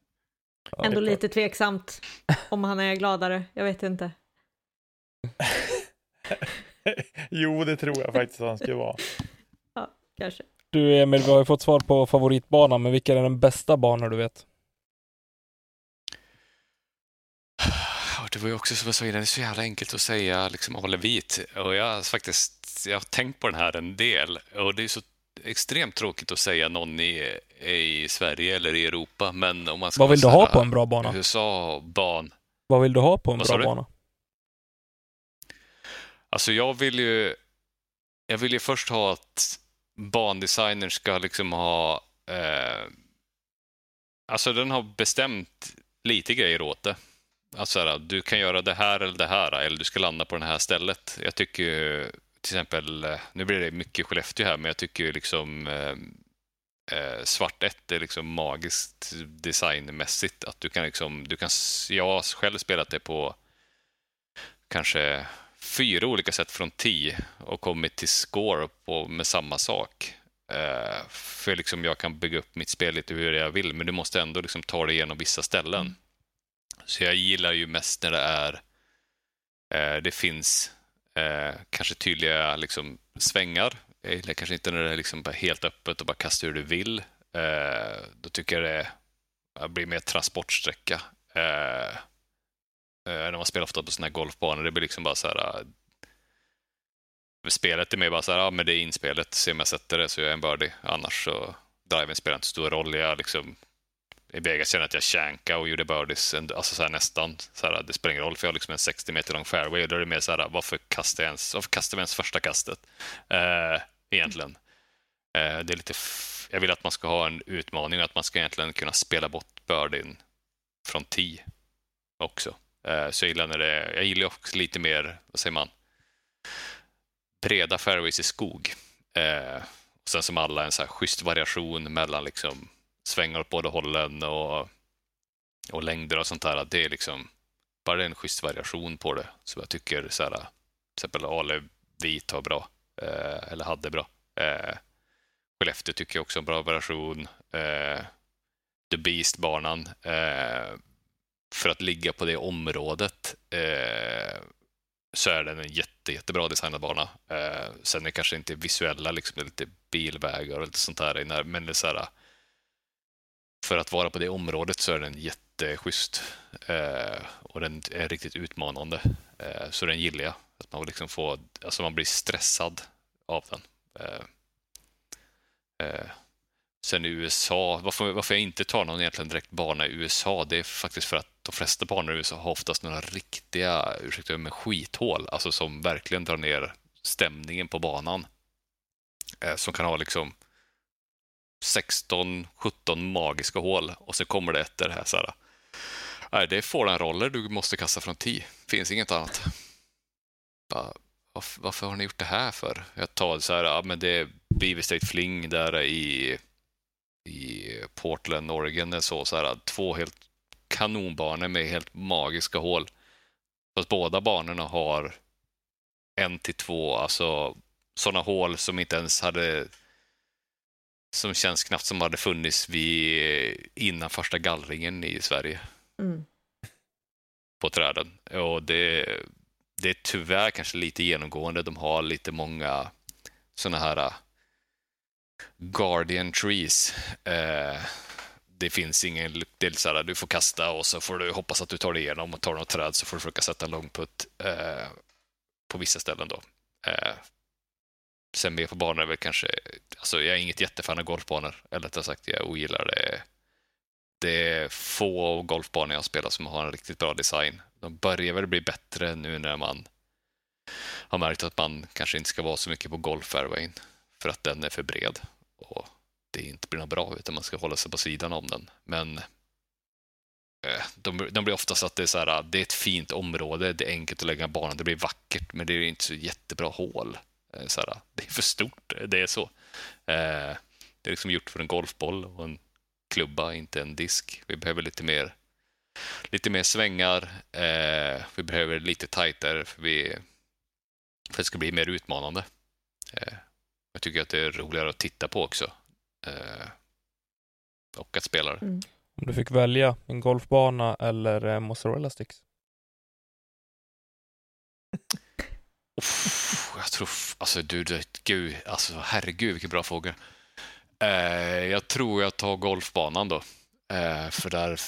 Ja, Ändå det är lite tveksamt om han är gladare. Jag vet inte. jo, det tror jag faktiskt han skulle vara. Kanske. Du Emil, vi har ju fått svar på favoritbanan, men vilken är den bästa banan du vet? Ja, Det var ju också som jag sa innan, det är så jävla enkelt att säga liksom håller vit. Och jag har faktiskt jag har tänkt på den här en del och det är så extremt tråkigt att säga någon i, i Sverige eller i Europa, men om man ska Vad vill du ha på en bra bana? USA-ban. Vad vill du ha på en Vad bra bana? Alltså jag vill ju jag vill ju först ha att bandesignern ska liksom ha eh, alltså den har bestämt lite grejer åt det. Alltså här, du kan göra det här eller det här eller du ska landa på det här stället. Jag tycker ju, till exempel, eh, nu blir det mycket Skellefteå här, men jag tycker ju liksom eh, eh, svart 1 är liksom magiskt designmässigt. Att du kan liksom, du kan, jag har själv spelat det på kanske fyra olika sätt från 10 och kommit till score på, med samma sak. Eh, för liksom jag kan bygga upp mitt spel lite hur jag vill, men du måste ändå liksom ta dig igenom vissa ställen. Så jag gillar ju mest när det är eh, det finns eh, kanske tydliga liksom, svängar. Jag gillar kanske inte när det är liksom helt öppet och bara kasta hur du vill. Då tycker jag det det blir mer transportsträcka. Eh, när man spelar ofta på sådana här golfbanor, det blir liksom bara så här... Eh, spelet är mer bara så här, ja men det är inspelet, se om jag sätter det så gör jag en birdie. Annars så, driven spelar inte så stor roll. Jag liksom, i Vegas känner jag att jag känkade och gjorde birdies, alltså så här nästan. Så här, det spelar ingen roll för jag har liksom en 60 meter lång fairway och då är det mer så här, varför kastar jag ens, varför kastar vi ens första kastet? Eh, egentligen. Eh, det är lite, f- jag vill att man ska ha en utmaning och att man ska egentligen kunna spela bort birdien från 10 också. Eh, så jag gillar när det, jag gillar också lite mer, vad säger man, breda fairways i skog. Eh, och sen som alla en så här schysst variation mellan liksom svängar åt båda hållen och, och längder och sånt där. Det är liksom bara en schysst variation på det. som jag tycker så här, till exempel Ale Vit har bra, eh, eller hade bra. Skellefteå tycker jag också har bra variation. The Beast-banan. Eh, för att ligga på det området eh, så är den en jätte, jättebra designad bana. Eh, sen är det kanske inte visuella, liksom, det är lite bilvägar och lite sånt där. Men det är så här, för att vara på det området så är den jätteschysst. Eh, och den är riktigt utmanande. Eh, så den gillar jag. Att man liksom får, alltså man blir stressad av den. Eh, eh, sen i USA, varför, varför jag inte tar någon egentligen direkt bana i USA, det är faktiskt för att de flesta banor i USA har oftast några riktiga, ursäkta mig, skithål, alltså som verkligen drar ner stämningen på banan. Eh, som kan ha liksom 16, 17 magiska hål och så kommer det ett där det här så här. Nej, det är roller du måste kasta från 10. Finns inget annat. Bara, varför, varför har ni gjort det här för? Jag tar så här, ja men det är Beaver State Fling där i, i Portland, Oregon. Så, så här, två helt kanonbanor med helt magiska hål. Fast båda banorna har en till två, alltså sådana hål som inte ens hade som känns knappt som hade funnits vid, innan första gallringen i Sverige Mm. på träden. Och det, det är tyvärr kanske lite genomgående. De har lite många sådana här uh, Guardian Trees. Eh, det finns ingen, det är så här, du får kasta och så får du hoppas att du tar dig igenom och tar du något träd så får du försöka sätta en långputt eh, på vissa ställen då. Eh, sen mer på banor är väl kanske, alltså jag är inget jättefan av golfbanor, eller rättare sagt jag ogillar det. Det är få golfbanor jag spelar som har en riktigt bra design. De börjar väl bli bättre nu när man har märkt att man kanske inte ska vara så mycket på golffairwayn för att den är för bred och det inte blir något bra utan man ska hålla sig på sidan om den. Men eh, de, de blir oftast att det är, så här, det är ett fint område, det är enkelt att lägga banan, det blir vackert men det är inte så jättebra hål. Eh, så här, det är för stort, eh, det är så. Eh, det är liksom gjort för en golfboll och en klubba, inte en disk. Vi behöver lite mer, lite mer svängar. Eh, vi behöver lite tajtare för, vi, för att det ska bli mer utmanande. Eh, jag tycker att det är roligare att titta på också och att spela det. Mm. Om du fick välja en golfbana eller mozzarella sticks? Uff, jag tror, alltså du, du, gud, alltså herregud vilken bra fråga. Eh, jag tror jag tar golfbanan då. Eh, för där,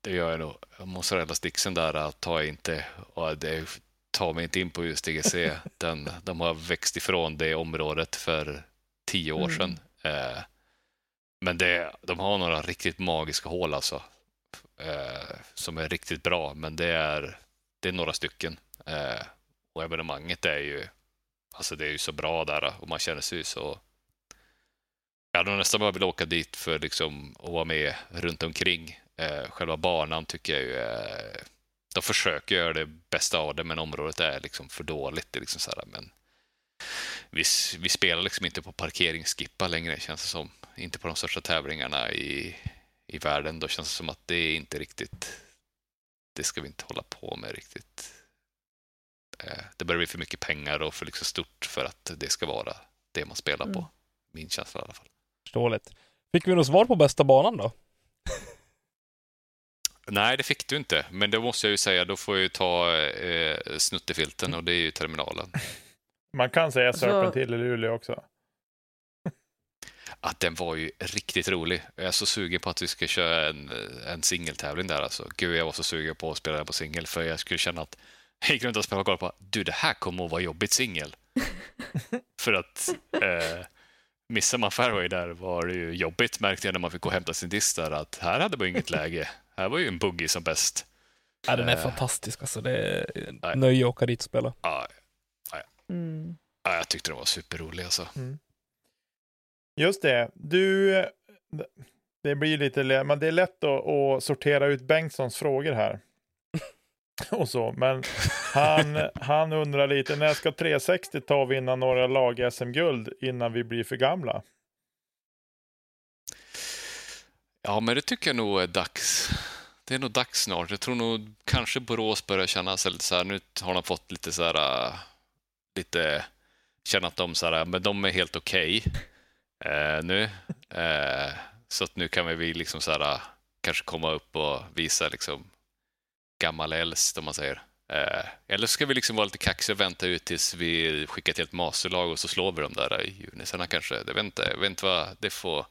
det gör jag nog. Mozzarella sticksen där tar jag inte, och det tar mig inte in på just DGC. Den, de har växt ifrån det området för tio år mm. sedan. Eh, men det, de har några riktigt magiska hål alltså. Eh, som är riktigt bra, men det är, det är några stycken. Eh, och evenemanget är ju, alltså det är ju så bra där och man känner sig så... Jag hade nästan bara velat åka dit för liksom att vara med runt omkring. Eh, själva banan tycker jag ju är... De försöker göra det bästa av det, men området är liksom för dåligt. Det är liksom så här, men vi, vi spelar liksom inte på parkeringsskippa längre, känns det som. Inte på de största tävlingarna i, i världen. Då känns det som att det är inte riktigt... Det ska vi inte hålla på med riktigt. Eh, det börjar bli för mycket pengar och för liksom stort för att det ska vara det man spelar på. Mm. Min känsla i alla fall. Förståeligt. Fick vi något svar på bästa banan då? Nej, det fick du inte. Men det måste jag ju säga, då får jag ju ta eh, snuttefilten och det är ju terminalen. Man kan säga Serpent Hill i Luleå också. Att den var ju riktigt rolig. Jag är så sugen på att vi ska köra en, en singeltävling där. Alltså. Gud, jag var så sugen på att spela den på singel för jag skulle känna att jag gick runt och spelade och bara, du det här kommer att vara jobbigt singel. För att eh, missar man fairway där var det ju jobbigt märkte jag när man fick gå och hämta sin disk där att här hade man inget läge. Här var ju en buggy som bäst. Ja, den är eh, fantastisk alltså. Det är nöje att åka dit och spela. Ja, ja, mm. ja, jag tyckte den var superrolig alltså. Mm. Just det. Du, det blir lite, men det är lätt att, att sortera ut Bengtssons frågor här. och så. Men han, han undrar lite, när ska 360 ta och vinna några lag-SM-guld innan vi blir för gamla? Ja, men det tycker jag nog är dags. Det är nog dags snart. Jag tror nog kanske Borås börjar känna sig lite så här, nu har de fått lite så här, lite, känna att de så här, men de är helt okej okay, eh, nu. Eh, så att nu kan vi liksom så här, kanske komma upp och visa liksom gammal äldst om man säger. Eh, eller ska vi liksom vara lite kaxiga och vänta ut tills vi skickar till ett masterlag och så slår vi de där i juni. Kanske, det vet inte, vet inte vad, det får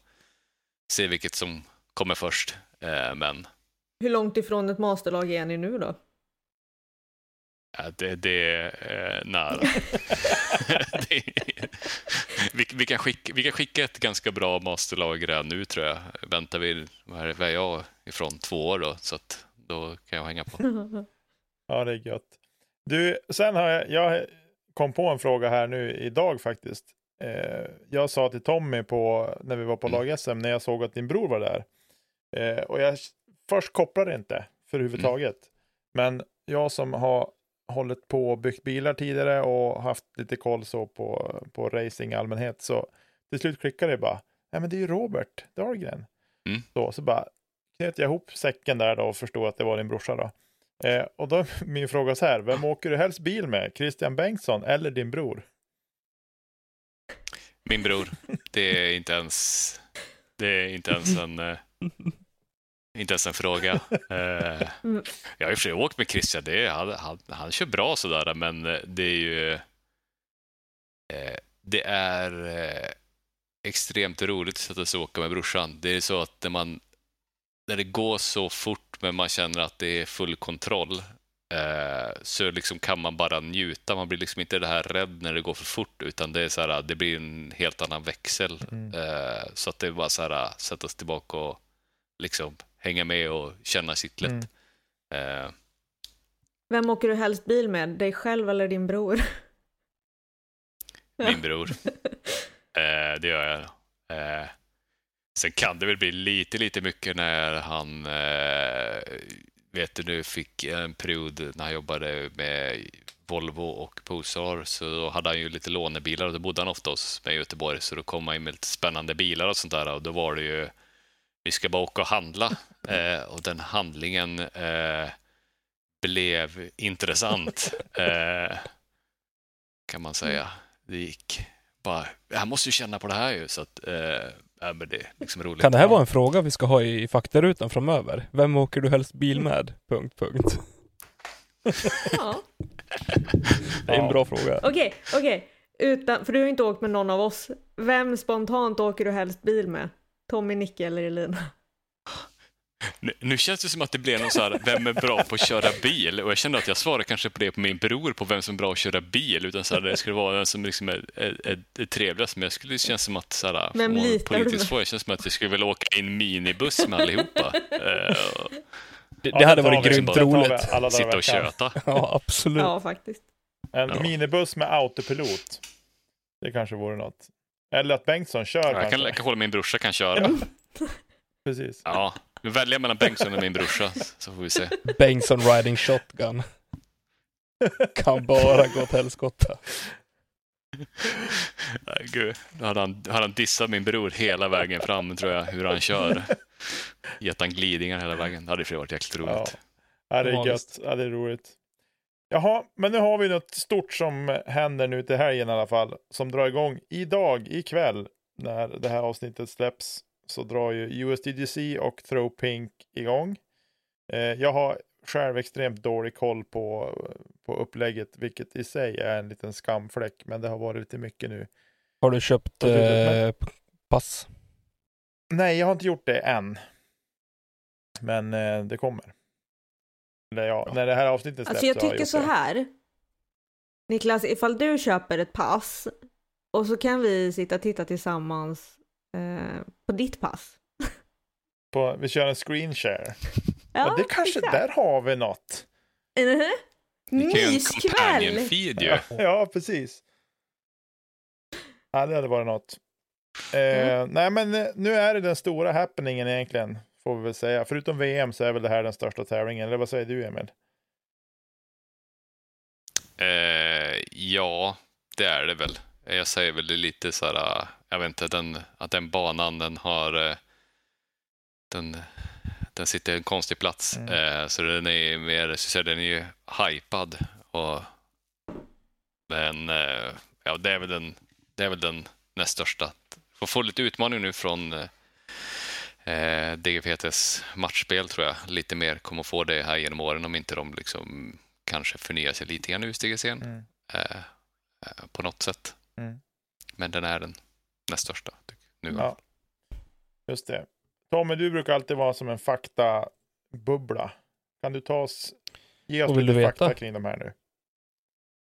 se vilket som kommer först. Eh, men... Hur långt ifrån ett masterlag är ni nu då? Ja, det, det är eh, nära. det vi, vi, kan skicka, vi kan skicka ett ganska bra masterlag redan nu tror jag. Väntar vi, vad är, är jag ifrån, två år då? Så att då kan jag hänga på. ja, det är gött. Du, sen har jag, jag kom på en fråga här nu idag faktiskt. Eh, jag sa till Tommy på, när vi var på mm. lag-SM, när jag såg att din bror var där. Eh, och jag först kopplade inte för huvudtaget. Mm. Men jag som har hållit på och byggt bilar tidigare och haft lite koll så på, på racing i allmänhet. Så till slut klickade det bara. Nej men det är ju Robert Dahlgren. Mm. Så, så bara, knöt jag ihop säcken där då och förstod att det var din brorsa då. Eh, och då är min fråga så här, vem åker du helst bil med? Christian Bengtsson eller din bror? Min bror. Det är inte ens, det är inte ens en, eh, inte ens en fråga. Eh, jag har och för sig åkt med Christian, det är, han, han, han kör bra sådär, men det är ju, eh, det är eh, extremt roligt att sätta sig och åka med brorsan. Det är så att när man när det går så fort men man känner att det är full kontroll eh, så liksom kan man bara njuta. Man blir liksom inte det här rädd när det går för fort utan det, är så här, det blir en helt annan växel. Mm. Eh, så att det är bara så här, sätta sig tillbaka och liksom hänga med och känna kittlet. Mm. Eh, Vem åker du helst bil med? Dig själv eller din bror? min bror. Eh, det gör jag. Eh, sen kan det väl bli lite, lite mycket när han, eh, vet du nu, fick en period när han jobbade med Volvo och Posar så då hade han ju lite lånebilar och då bodde han ofta hos mig i Göteborg så då kom han in med lite spännande bilar och sånt där och då var det ju vi ska bara åka och handla eh, och den handlingen eh, blev intressant eh, kan man säga. Det gick bara, jag måste ju känna på det här ju så att eh, ja, men det är liksom roligt. Kan det här vara en fråga vi ska ha i faktarutan framöver? Vem åker du helst bil med? Punkt, punkt. Ja. Det är en Ja. bra fråga. Okej, okej. Utan, för du har inte åkt med någon av oss. Vem spontant åker du helst bil med? Tommy, Nicke eller Elina? Nu, känns det som att det blev någon så här, vem är bra på att köra bil? Och jag kände att jag svarade kanske på det på min bror, på vem som är bra att köra bil. Utan så här, det skulle vara den som liksom är, är, är, trevligast. Men jag skulle, det känns som att, så här, Vem får politiskt svar, det känns som att jag skulle vilja åka i en minibuss med allihopa. Eh, Det, Ja, det hade varit grymt roligt. alla dagar sitta och köta. Ja, absolut. Ja, faktiskt. En Ja. minibuss med autopilot. Det kanske vore något. Eller att Bengtsson kör Jag kan, jag kan hålla min brorsa kan köra. Precis. Ja, vi väljer mellan Bengtsson och min brorsa, så får vi se. Bengtsson riding shotgun. Kan bara gå åt helskotta. Nej, gud. Då hade han, hade han dissat min bror hela vägen fram, tror jag, hur han kör. Gett han glidningar hela vägen. Det hade för varit jäkligt roligt. Ja, det är gött. Ja, det är roligt. Jaha, men nu har vi något stort som händer nu till helgen i alla fall. Som drar igång idag, ikväll, när det här avsnittet släpps. Så drar ju USDGC och Throw Pink igång. Eh, jag har själv extremt dålig koll på, på upplägget, vilket i sig är en liten skamfläck. Men det har varit lite mycket nu. Har du köpt eh, pass? Nej, jag har inte gjort det än. Men eh, det kommer. Eller ja, när det här avsnittet släpps Alltså jag tycker gjort så det. här. Niklas, ifall du köper ett pass och så kan vi sitta och titta tillsammans eh, på ditt pass. På, vi kör en screen share. Ja, det kanske, exakt. där har vi något. En Myskväll! feed ju. Ja, precis. Ja, det hade varit något. Eh, Nej, men eh, nu är det den stora happeningen egentligen, får vi väl säga. Förutom VM så är väl det här den största tävlingen. Eller vad säger du, Emil? Eh, ja, det är det väl. Jag säger väl det lite så här, jag vet inte, den, att den banan den har, eh, den, den sitter i en konstig plats. Mm. Eh, så den är mer, så den är ju hypad. Och, men eh, ja, det är väl den, det är väl den näst största. Får få lite utmaning nu från eh, DGPTs matchspel tror jag. Lite mer kommer få det här genom åren om inte de liksom kanske förnyar sig lite grann ur STGC'n Mm. eh, på något sätt. Mm. Men den är den näst största nu. Ja, just det. Tommy, du brukar alltid vara som en faktabubbla. Kan du ta oss, ge oss lite fakta kring de här nu?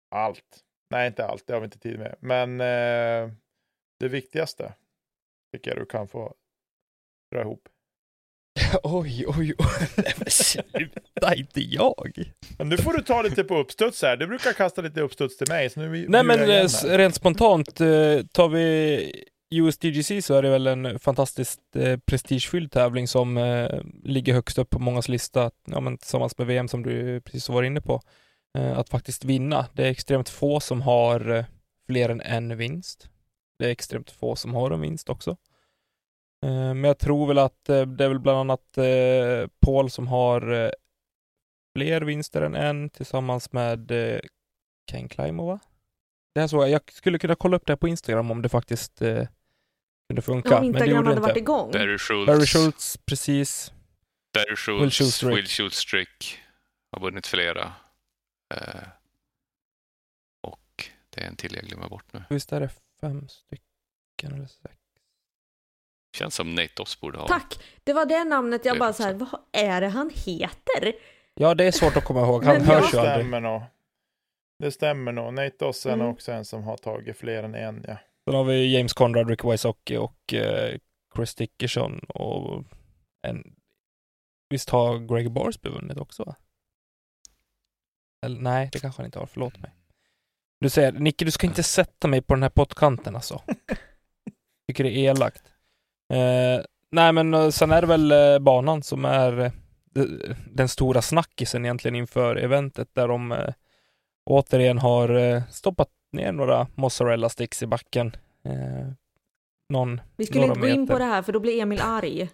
Allt. Nej, inte allt. Det har vi inte tid med. Men eh, det viktigaste tycker jag du kan få dra ihop. Oj, oj, oj. Nej men sluta, inte jag. Men nu får du ta lite på uppstuds här. Du brukar kasta lite uppstuds till mig. Så nu Nej bjuder men eh, rent spontant, eh, tar vi USDGC så är det väl en fantastiskt eh, prestigefylld tävling som ligger högst upp på mångas lista, ja, men tillsammans med VM som du precis var inne på. Att faktiskt vinna. Det är extremt få som har fler än en vinst. Det är extremt få som har en vinst också. Eh, men jag tror väl att eh, det är väl bland annat eh, Paul som har fler vinster än en tillsammans med Ken Climo va? Det här såg jag. Jag skulle kunna kolla upp det här på Instagram om det faktiskt eh, kunde funka. Om men det Instagram hade varit inte. igång. Barry Schultz, Barry Schultz, precis. Barry Will Schultz, Schultz-Strick. Will Schultz-Strick har vunnit flera. Eh, och det är en till jag glömmer bort nu. Visst är det fem stycken eller sex? Känns som Nate Doss borde ha. Tack! Det var det namnet jag Det bara så här, vad är det han heter? Ja, det är svårt att komma ihåg. Han Men Det hörs ju aldrig. stämmer nog. Det stämmer nog. Nate Doss är Mm. också en som har tagit fler än en, ja. Sen har vi James Conrad, Rick Wysocki och eh, Chris Dickerson och en... Visst har Greg Borsby vunnit också? va? Eller, nej, det kanske han inte har. Förlåt mig. Du säger, Nicke, du ska inte sätta mig på den här pottkanten alltså. Tycker det är elakt. Eh, nej, men eh, sen är det väl eh, banan som är eh, de- den stora snackisen egentligen inför eventet där de eh, återigen har stoppat ner några mozzarella sticks i backen. Eh, någon Vi skulle inte gå in på det här för då blir Emil arg.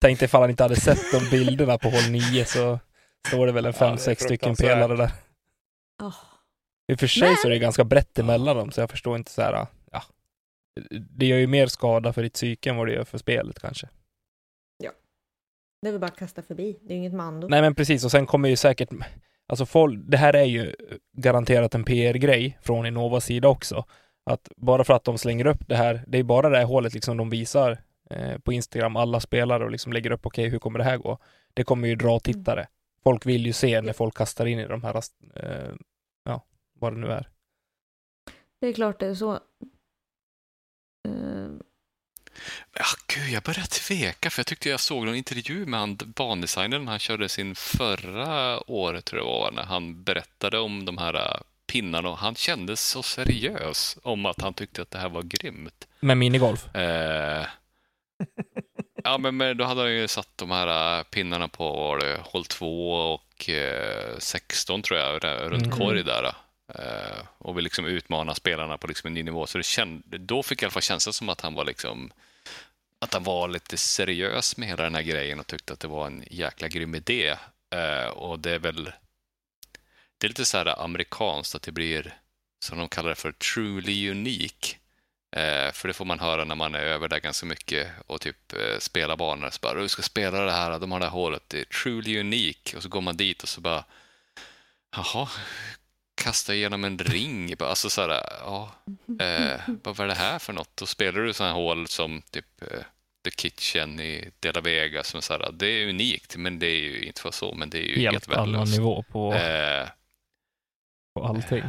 tänkte ifall han inte hade sett de bilderna på håll 9 så står det väl en Ja, fem, sex stycken pelare där. Åh. I och för sig Men- så är det ganska brett emellan dem så jag förstår inte så här, ja. Det gör ju mer skada för ditt psyke än vad det gör för spelet kanske. Det är väl bara att kasta förbi, det är ju inget mando. Nej men precis och sen kommer ju säkert, alltså folk, det här är ju garanterat en PR-grej från Innovas sida också. Att bara för att de slänger upp det här, det är bara det här hålet liksom de visar eh, på Instagram, alla spelare och liksom lägger upp, okej hur kommer det här gå? Det kommer ju dra tittare. Folk vill ju se när folk kastar in i de här, eh, ja, vad det nu är. Det är klart det är så. Eh, Ja, gud, jag börjar tveka för jag tyckte jag såg någon intervju med han bandesignern han körde sin förra året tror jag var, när han berättade om de här äh, pinnarna och han kändes så seriös om att han tyckte att det här var grymt. Med minigolf. Eh, ja, men, men då hade han ju satt de här äh, pinnarna på var det, håll 2 och eh, 16 tror jag, runt Mm. korg där. Eh, och vill liksom utmana spelarna på liksom en ny nivå. Så det kände, då fick jag i alla fall känslan som att han var liksom att han var lite seriös med hela den här grejen och tyckte att det var en jäkla grym idé. Eh, och det är väl det är lite så här amerikanskt att det blir, som de kallar det för, truly unique. Eh, för det får man höra när man är över där ganska mycket och typ eh, spelar banor. Så bara, du ska spela det här, de har det här hålet, det är truly unique. Och så går man dit och så bara, jaha, kasta igenom en ring. Alltså så här, ja, eh, vad är det här för något? Då spelar du sådana här hål som typ eh, The Kitchen i De La Vega. Som så här, det är unikt, men det är ju inte för så, men det är ju helt, Helt annan värdelöst. nivå på, Eh, på allting.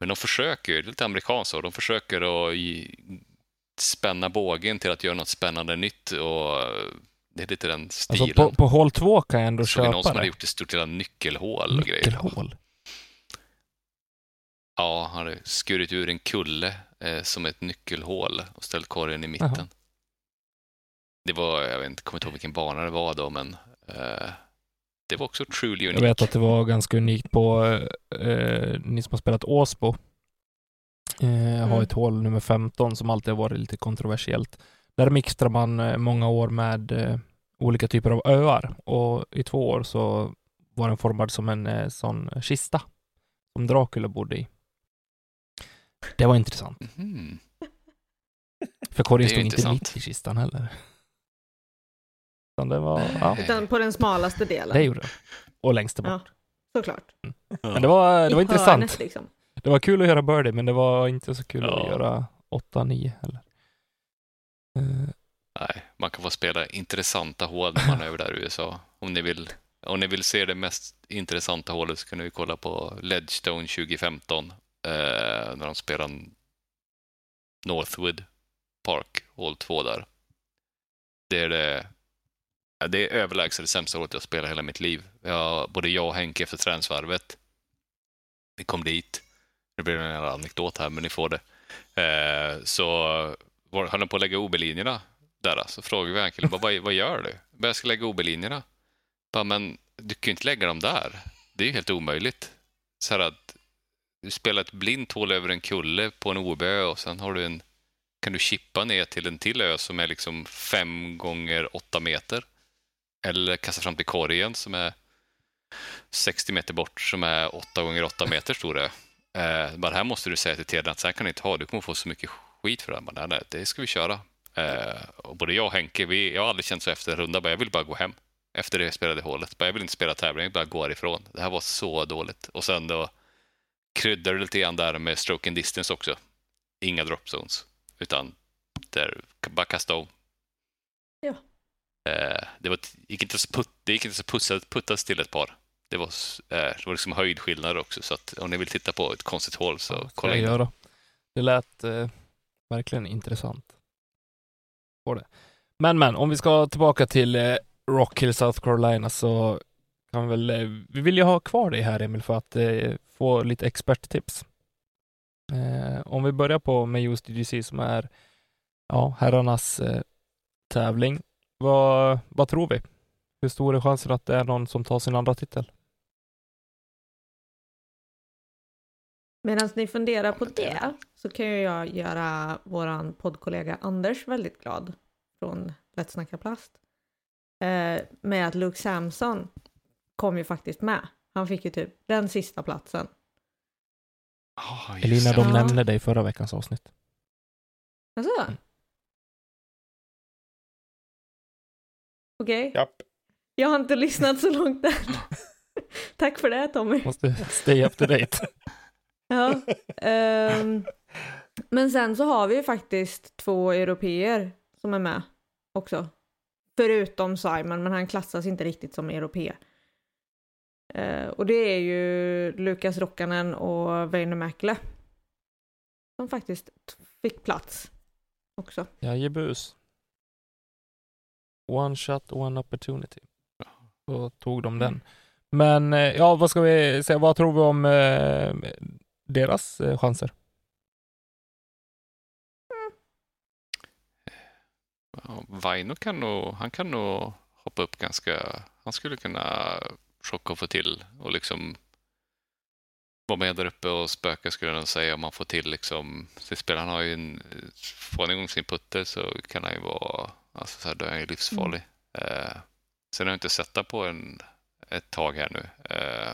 men de försöker ju, det är lite amerikanskt så, de försöker att spänna bågen till att göra något spännande nytt och eh, det är lite den stilen. Alltså på, på hål 2 kan jag ändå Såg vi någon köpa som hade det. gjort ett stort jävla nyckelhål och grejer. Nyckelhål. Ja, han hade skurit ur en kulle eh, som ett nyckelhål och ställt korgen i mitten. Jaha. Det var, jag vet inte, kommer inte ihåg vilken bana det var då, men eh, det var också truly Jag unique. vet att det var ganska unikt på eh, ni som har spelat Åsbo. Eh, har Mm. ett hål nummer 15 som alltid har varit lite kontroversiellt. Där mixtrar man eh, många år med eh, olika typer av öar och i två år så var den formad som en eh, sån kista som Dracula bodde i. Det var intressant. Mhm. För korgen Det är stod inte intressant. mitt i kistan heller. Utan det var, ja, utan på den smalaste delen. det gjorde det. Och längst bort. Ja. Såklart. Men det var, det var I intressant. hörnet, liksom. Det var kul att göra birdie, men det var inte så kul Ja. att göra 8-9 heller. Eh, Nej, man kan få spela intressanta hål när man är över där i USA. Om ni vill, om ni vill se det mest intressanta hålet så kan ni kolla på Ledgestone 2015 eh, när de spelar Northwood Park, hål 2 där. Det är det, det är överlägset det sämsta hålet jag spelat hela mitt liv. Jag, både jag och Henke efter träningsvarvet, vi kom dit. Nu blir det en jävla anekdot här, men ni får det. Eh, så var, höll de på att lägga OB-linjerna där. Så frågade vi Henke, vad, vad gör du? Bara, Jag ska lägga OB-linjerna. Men du kan ju inte lägga dem där. Det är ju helt omöjligt. Så här att du spelar ett blint hål över en kulle på en OB och sen har du en, kan du chippa ner till en till ö som är liksom fem gånger åtta meter. Eller kasta fram till korgen som är 60 meter bort som är 8 gånger 8 meter stor ö. Eh, bara här måste du säga till Teden att så här kan du inte ha, du kommer få så mycket skit för det. Bara, nej, nej, det ska vi köra. Eh, och både jag och Henke, vi, jag har aldrig känt så efter en runda, bara, jag vill bara gå hem. Efter det jag spelade hålet. Bara, jag vill inte spela tävling, jag vill bara gå härifrån. Det här var så dåligt. Och sen då kryddade det lite grann där med stroke and distance också. Inga drop zones, utan där, bara kasta om. Eh, det, var, gick inte så putt, det gick inte så pussat, puttas till ett par. Det var, eh, det var liksom höjdskillnader också, så att om ni vill titta på ett konstigt hål så Ja, kolla in. göra. Det lät eh, verkligen intressant. Det. Men men, om vi ska tillbaka till eh, Rock Hill, South Carolina så kan vi väl, eh, vi vill ju ha kvar dig här Emil för att eh, få lite experttips. Eh, om vi börjar på med just DGC som är ja, herrarnas eh, tävling. Vad, vad tror vi? Hur stor är chansen att det är någon som tar sin andra titel? Medan ni funderar på det så kan jag göra våran poddkollega Anders väldigt glad från Lätt snacka plast. Eh, med att Luke Samson kom ju faktiskt med. Han fick ju typ den sista platsen. Just Elina, de Ja. nämnde dig i förra veckans avsnitt. Alltså? Mm. Okej, Japp. jag har inte lyssnat så långt där. Tack för det Tommy. Måste stay up to date. Ja. ehm, men sen så har vi ju faktiskt två europeer som är med också. Förutom Simon, men han klassas inte riktigt som europé. Eh, och det är ju Lukas Rokkanen och Väinö Mäkelä. Som faktiskt fick plats också. Jajebus. One shot, one opportunity. Så tog de den. Men eh, ja, vad ska vi säga, vad tror vi om eh, deras eh, chanser? Ja, Vaino kan nog, han kan nog hoppa upp ganska... Han skulle kunna chocka och få till och liksom vara med där uppe och spöka skulle jag nog säga om man får till liksom... Spelaren har ju en... Får han igång sin putter så kan han ju vara... Alltså så här, då är han ju livsfarlig. Eh, sen har jag inte sett det på en, ett tag här nu. Eh,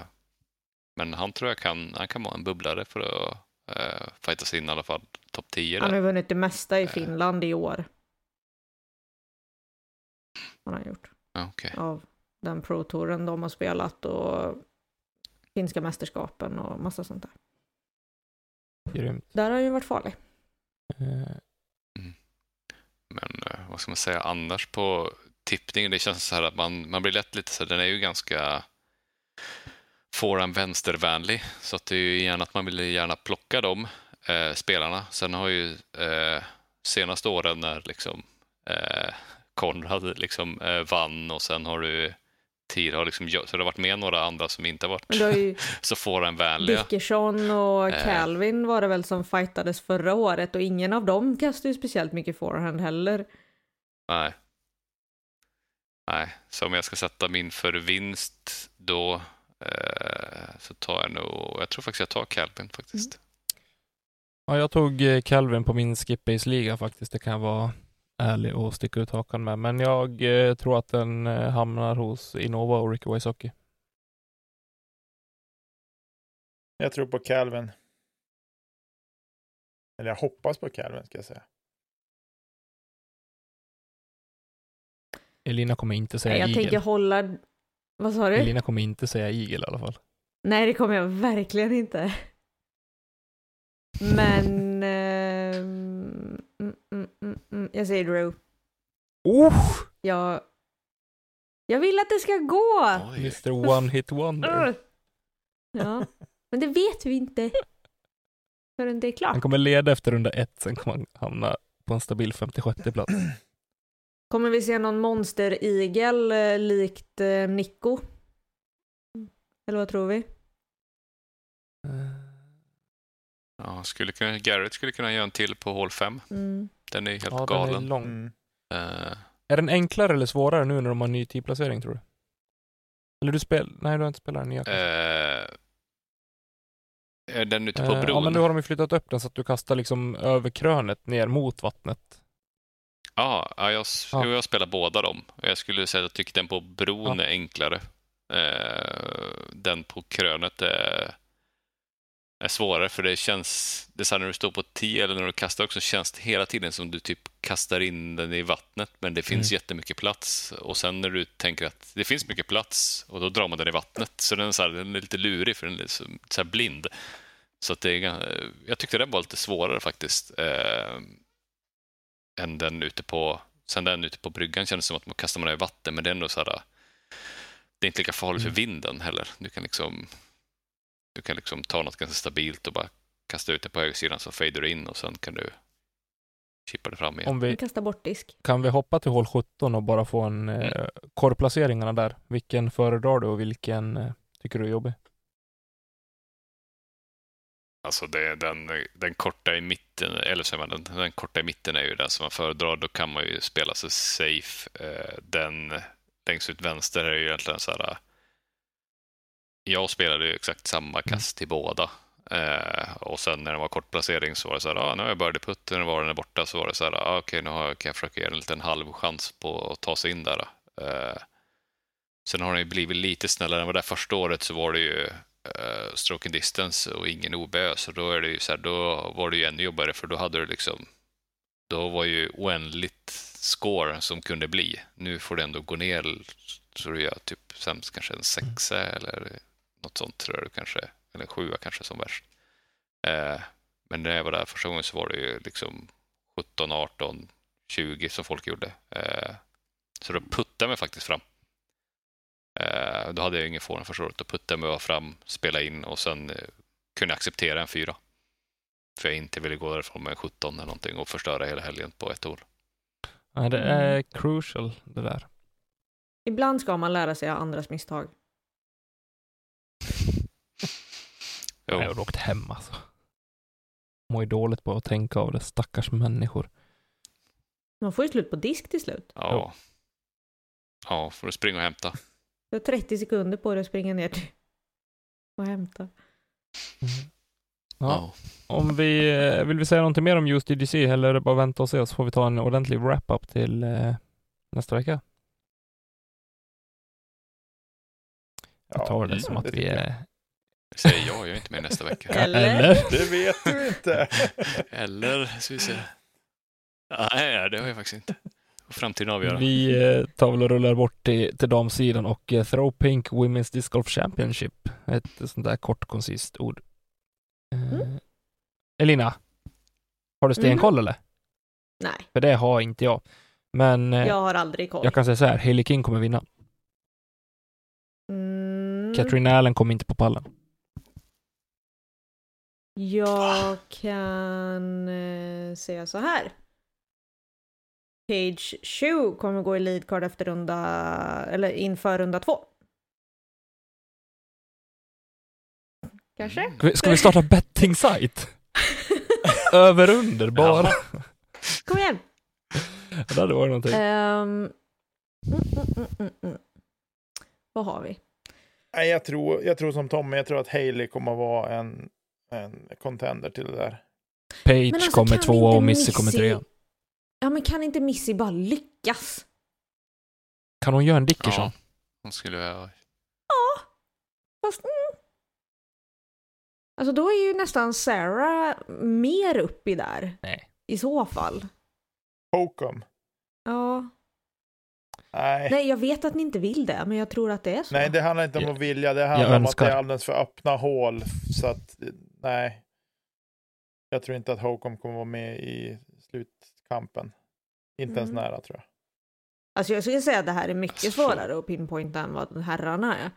men han tror jag kan, han kan vara en bubblare för att eh, fighta sig in i alla fall topp 10 Han har vunnit det mesta i Eh. Finland i år. Han har gjort. Okej. av den pro-touren de har spelat och finska mästerskapen och massa sånt där. Grymt. Där har han ju varit farlig. Eh, Men eh, vad ska man säga annars på tippningen? Det känns så här att man, man blir lätt lite så här, den är ju ganska forehand vänstervänlig. Så att det är ju gärna att man vill gärna plocka de eh, spelarna. Sen har ju eh, senaste åren när liksom eh, Konrad liksom eh, vann och sen har du tid har liksom, så det har varit med några andra som inte har du har varit ju så forehandvänliga. Dickerson och Eh. Calvin var det väl som fightades förra året och ingen av dem kastade ju speciellt mycket forehand heller. Nej. Nej, så om jag ska sätta min för vinst då eh, så tar jag nog, jag tror faktiskt jag tar Calvin faktiskt. ja, jag tog eh, Calvin på min skip-base-liga faktiskt. Det kan vara ärlig och sticka ut hakan med. Men jag eh, tror att den eh, hamnar hos Innova och Ricky Wysocki. Jag tror på Calvin. Eller jag hoppas på Calvin ska jag säga. Elina kommer inte säga jag igel. tänker hålla... Vad sa du? Elina kommer inte säga igel i alla fall. Nej, det kommer jag verkligen inte. Men... ehm, mm, mm, mm, jag säger Drew. Oh! Jag... Jag vill att det ska gå! Oj. Mr One Hit Wonder. Ja, men det vet vi inte. Förrän det är klart. Han kommer leda efter runda ett, sen kommer han hamna på en stabil 56 plats. Kommer vi se någon monsterigel eh, likt eh, Nico? Eller vad tror vi? Eh, Ja, skulle kunna, Garrett skulle kunna göra en till på hål 5. Mm. Den är helt Ja, den galen. är lång. Mm. Eh, Är den enklare eller svårare nu när de har ny tidplacering tror du? Eller du spel... Nej, du har inte spelat den nya. eh, är den ute på Eh, bron? Ja, men nu har de ju flyttat upp den så att du kastar liksom över krönet ner mot vattnet. Ja, ja, jag, Ja. Jag spelar båda dem. Jag skulle säga att jag tycker den på bron Ja. är enklare. Den på krönet är, är svårare för det känns, det är så här när du står på 10 eller när du kastar också känns det hela tiden som du typ kastar in den i vattnet men det finns Mm. jättemycket plats och sen när du tänker att det finns mycket plats och då drar man den i vattnet så den är, så här, den är lite lurig för den är så, så här blind. Så att det är, jag tyckte den var lite svårare faktiskt. Eh, än den ute på Sen den ute på bryggan kändes som att man kastar man den i vatten, men det är ändå så här, det är inte lika farligt för vinden heller. Du kan liksom, du kan liksom ta något ganska stabilt och bara kasta ut det på högersidan så fader du in och sen kan du chippa det fram igen. Om vi, Kasta bort disk. kan vi hoppa till hål 17 och bara få en eh, Mm. korrplaceringarna där? Vilken föredrar du och vilken eh, tycker du är jobbig? Alltså det, den, den korta i mitten, eller så den, den korta i mitten är ju den som man föredrar. Då kan man ju spela sig safe. Eh, Den längst ut vänster är ju egentligen så här. Jag spelade ju exakt samma kast till båda. Eh, och sen när det var kort placering så var det så här, ah, nu har jag börjat putt, när det var den är borta så var det så här, ah, okej, nu har jag, kan jag försöka ge en liten halv chans på att ta sig in där. Eh, sen har den ju blivit lite snällare. När jag var där första året så var det ju uh, stroke and distance och ingen OB, så då är det ju så här, då var det ju ännu jobbigare för då hade du liksom, då var ju oändligt score som kunde bli. Nu får du ändå gå ner så du gör typ sämst kanske en sexa eller något sånt tror jag du kanske, eller en sjua kanske som värst. Eh, men när jag var där första gången så var det ju liksom 17, 18, 20 som folk gjorde. Eh, så då puttade jag mig faktiskt fram. Eh, då hade jag ingen forehand första året. Då puttade jag mig fram, spela in och sen eh, kunde jag acceptera en fyra. För jag inte ville gå därifrån med 17 eller någonting och förstöra hela helgen på ett hål. Ja, det Mm. är crucial det där. Ibland ska man lära sig av andras misstag. Jo. Jag har åkt hem alltså. Mår ju dåligt på att tänka av det, stackars människor. Man får ju slut på disk till slut. Ja. Ja, får du springa och hämta. Du har 30 sekunder på dig att springa ner till och hämta. Ja. Om vi, eh, vill vi säga någonting mer om just EDC eller är det bara vänta och se så får vi ta en ordentlig wrap-up till eh, nästa vecka? Jag tar det som att vi är... Säger jag, jag är inte med nästa vecka. Eller? Det vet du inte. Eller, ska vi se. Nej, det har jag faktiskt inte. Och framtiden avgöra. Vi eh, tar väl och rullar bort till, till damsidan och eh, Throw Pink Women's Disc Golf Championship. Ett sånt där kort koncist ord. Eh, Mm. Elina, har du stenkoll eller? Nej, För det har inte jag. Men eh, jag har aldrig koll. jag kan säga så här, Hailey King kommer vinna. Mm, Katrin Allen kommer inte på pallen. Jag kan eh, säga så här. Page 20 kommer gå i lead card efter runda, eller inför runda två. Kanske? Mm. Ska vi, ska vi starta betting site? Över under bara. Kom igen! Det hade varit någonting. Mm, mm, mm, mm, mm. Vad har vi? Nej, jag tror, jag tror som Tommy, jag tror att Haley kommer att vara en, en contender till det där. Page alltså, kommer tvåa och Missy kommer trea. Ja men kan inte Missy bara lyckas? Kan hon göra en Dickerson? Ja, hon skulle jag... Ja, fast mm. Alltså då är ju nästan Sarah mer upp i där. Nej. I så fall. Hokum. Ja. Nej. Nej, jag vet att ni inte vill det, men jag tror att det är så. Nej, det handlar inte om att vilja. Det jag handlar om att det är alldeles för öppna hål. Så att, nej. Jag tror inte att Hokum kommer vara med i slutkampen. Inte ens Mm. nära tror jag. Alltså jag skulle säga att det här är mycket Alltså, svårare att pinpointa än vad herrarna är.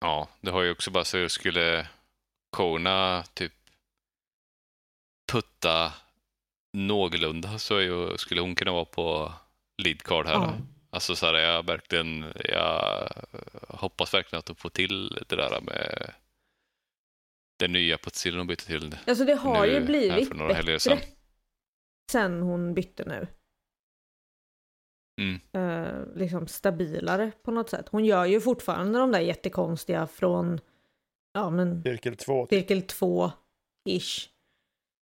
Ja, det har ju också bara så skulle Kona typ putta någorlunda så ju, skulle hon kunna vara på lead card här. Ja. Alltså så här, jag verkligen, jag hoppas verkligen att de får till det där med den nya puttstilen de bytte till. Alltså det har Nu, ju blivit bättre sedan. sen hon bytte nu. Mm. Eh, liksom stabilare på något sätt. Hon gör ju fortfarande de där jättekonstiga från, ja men Cirkel två. cirkel 2-ish.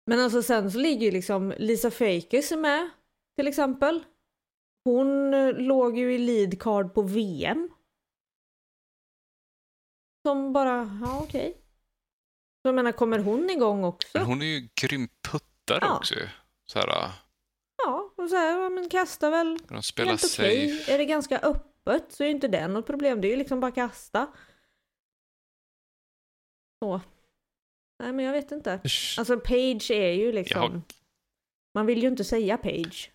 Men alltså sen så ligger ju liksom Lisa Fakers med till exempel. Hon eh, låg ju i lead card på VM. Som bara, ja okej. Så jag menar, kommer hon igång också? Men hon är ju grym puttare Ja. också. Så här, Ja, och så här, men kasta väl. de spelar Helt okej. safe. Är det ganska öppet så är inte det något problem. Det är ju liksom bara kasta. Så. Nej men jag vet inte. Alltså Page är ju liksom... Man vill ju inte säga Page.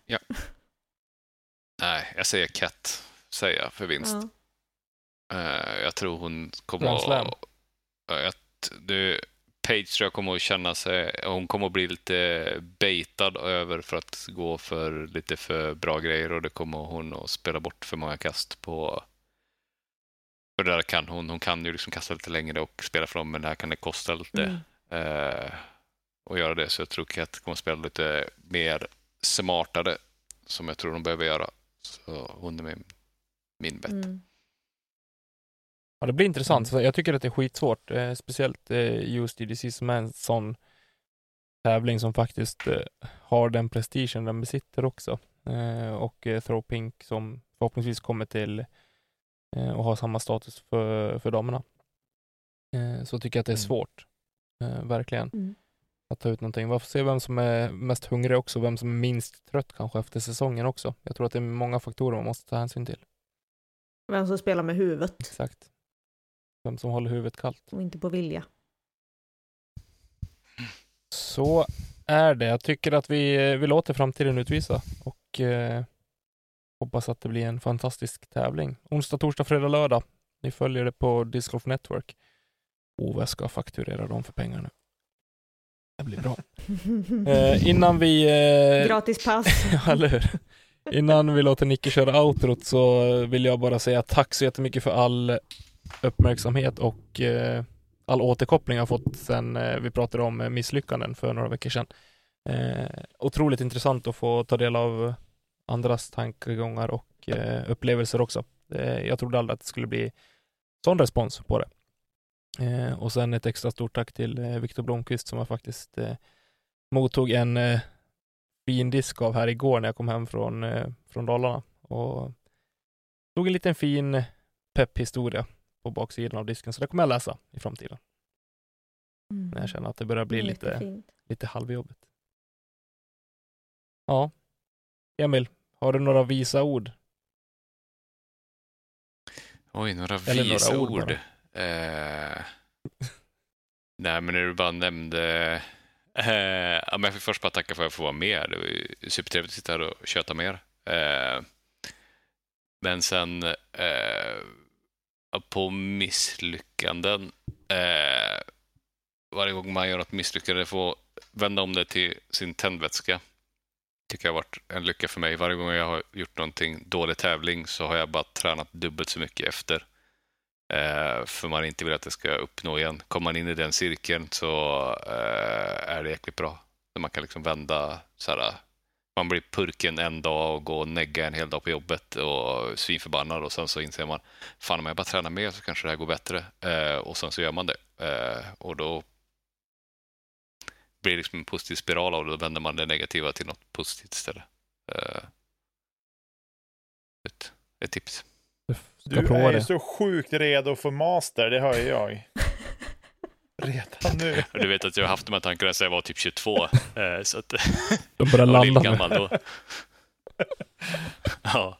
Nej, jag säger Cat, säger jag för vinst. Ja. Eh, jag tror hon kommer Grand Slam. att... Uh, det, Page tror jag kommer att känna sig... Hon kommer att bli lite baitad över för att gå för lite för bra grejer och det kommer hon att spela bort för många kast på... För där kan hon. Hon kan ju liksom kasta lite längre och spela för dem, men det här kan det kosta lite. Mm. Eh, och göra det. Så jag tror Cat kommer spela lite mer smartare som jag tror de behöver göra. Så hon är min, min bet. Mm. Ja, det blir intressant. Så jag tycker att det är skitsvårt, eh, speciellt eh, just EDC som är en sån tävling som faktiskt eh, har den prestigen den besitter också. Eh, och eh, Throw Pink som förhoppningsvis kommer till eh, och har samma status för, för damerna. Eh, så tycker jag att det är Mm. svårt, verkligen, Mm. att ta ut någonting. Vi får se vem som är mest hungrig också, vem som är minst trött kanske efter säsongen också. Jag tror att det är många faktorer man måste ta hänsyn till. Vem som spelar med huvudet Exakt. Vem som håller huvudet kallt. och inte på vilja. Så är det. Jag tycker att vi, vi låter framtiden utvisa och eh, hoppas att det blir en fantastisk tävling. Onsdag, torsdag, fredag, lördag. Ni följer det på Disc Golf Network. Ove ska fakturera dem för pengar nu. Det blir bra. Eh, innan vi... Eh, Gratis pass. Ja, eller hur? Innan vi låter Nicke köra outrot så vill jag bara säga tack så jättemycket för all uppmärksamhet och eh, all återkoppling jag fått sedan eh, vi pratade om eh, misslyckanden för några veckor sedan. Eh, otroligt intressant att få ta del av andras tankegångar och upplevelser också. Jag trodde aldrig att det skulle bli sån respons på det. Eh, och sen ett extra stort tack till eh, Viktor Blomqvist som jag faktiskt eh, mottog en eh, fin disk av här igår när jag kom hem från, eh, från Dalarna. Och tog en liten fin pepphistoria på baksidan av disken, så det kommer jag läsa i framtiden. Mm. När jag känner att det börjar bli lite, Jättefint. lite halvjobbigt. Ja. Emil, har du några visa ord? Oj, några Eller några visa ord ord. Eh, nej, men när du bara nämnde... Eh, ja, men jag fick först bara tacka för att jag får vara med. Det var supertrevligt att sitta här och köta mer. Eh, men sen eh, på misslyckanden. Eh, varje gång man gör något misslyckande får vända om det till sin tändvätska. tycker jag har varit en lycka för mig. Varje gång jag har gjort någonting dålig tävling så har jag bara tränat dubbelt så mycket efter. Eh, för man inte vill att det ska uppnå igen. Kommer man in i den cirkeln så eh, är det jäkligt bra. Man kan liksom vända så här, man blir purken en dag och går och negga en hel dag på jobbet och svinförbannad och sen så inser man fan om jag bara tränar mer så kanske det här går bättre. Eh, och sen så gör man det. Eh, och då blir det liksom en positiv spiral och. Då vänder man det negativa till något positivt istället. Eh, ett, ett tips. Du är ju det. så sjukt redo för master, det hör ju jag. Redan nu. Du vet att jag har haft de här tankarna sedan jag var typ 22. Eh, så att De börjar landa gammal då. ja,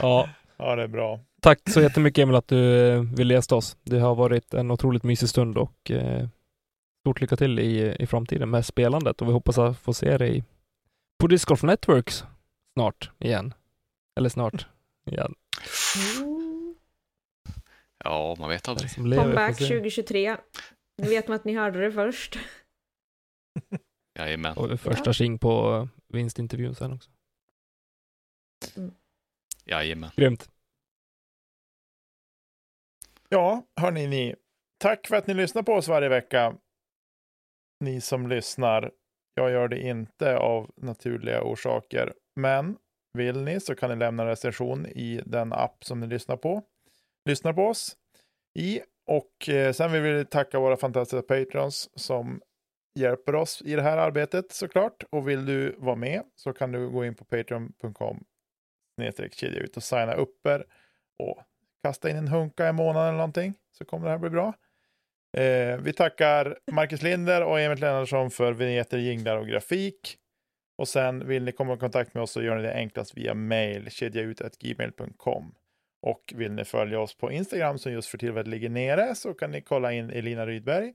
Ja, Ja, det är bra. tack så jättemycket Emil att du eh, ville gästa oss. Det har varit en otroligt mysig stund och eh, stort lycka till i, i framtiden med spelandet och vi hoppas att få se dig på Disc Golf Networks snart igen. Eller snart igen. Mm. ja, man vet aldrig. Comeback se. 2023. Nu vet man att ni hörde det först. Jajamän. Och första tjing på vinstintervjun sen också. Jajamän. Grymt. Ja, hörni ni. Tack för att ni lyssnar på oss varje vecka. Ni som lyssnar. Jag gör det inte av naturliga orsaker. Men vill ni så kan ni lämna en recension i den app som ni lyssnar på. Lyssnar på oss i. Och eh, sen vill vi tacka våra fantastiska patrons som hjälper oss i det här arbetet såklart. Och vill du vara med så kan du gå in på patreon.com kedja ut och signa upp er och kasta in en hunka i månaden eller någonting så kommer det här bli bra. Eh, vi tackar Marcus Linder och Emil Lennartsson för vinjetter, jinglar och grafik. Och sen vill ni komma i kontakt med oss så gör ni det enklast via mail, kedjaut.gmail.com. Och vill ni följa oss på Instagram som just för tillfället ligger nere så kan ni kolla in Elina Rydberg.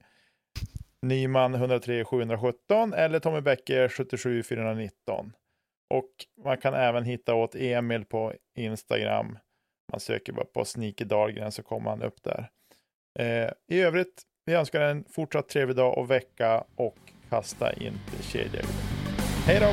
Nyman 103 717 eller Tommy Becker 77 419. Och man kan även hitta åt Emil på Instagram. Man söker bara på Sneaky Dahlgren så kommer han upp där. Eh, I övrigt, vi önskar en fortsatt trevlig dag och vecka och kasta inte kedjor. Hej då!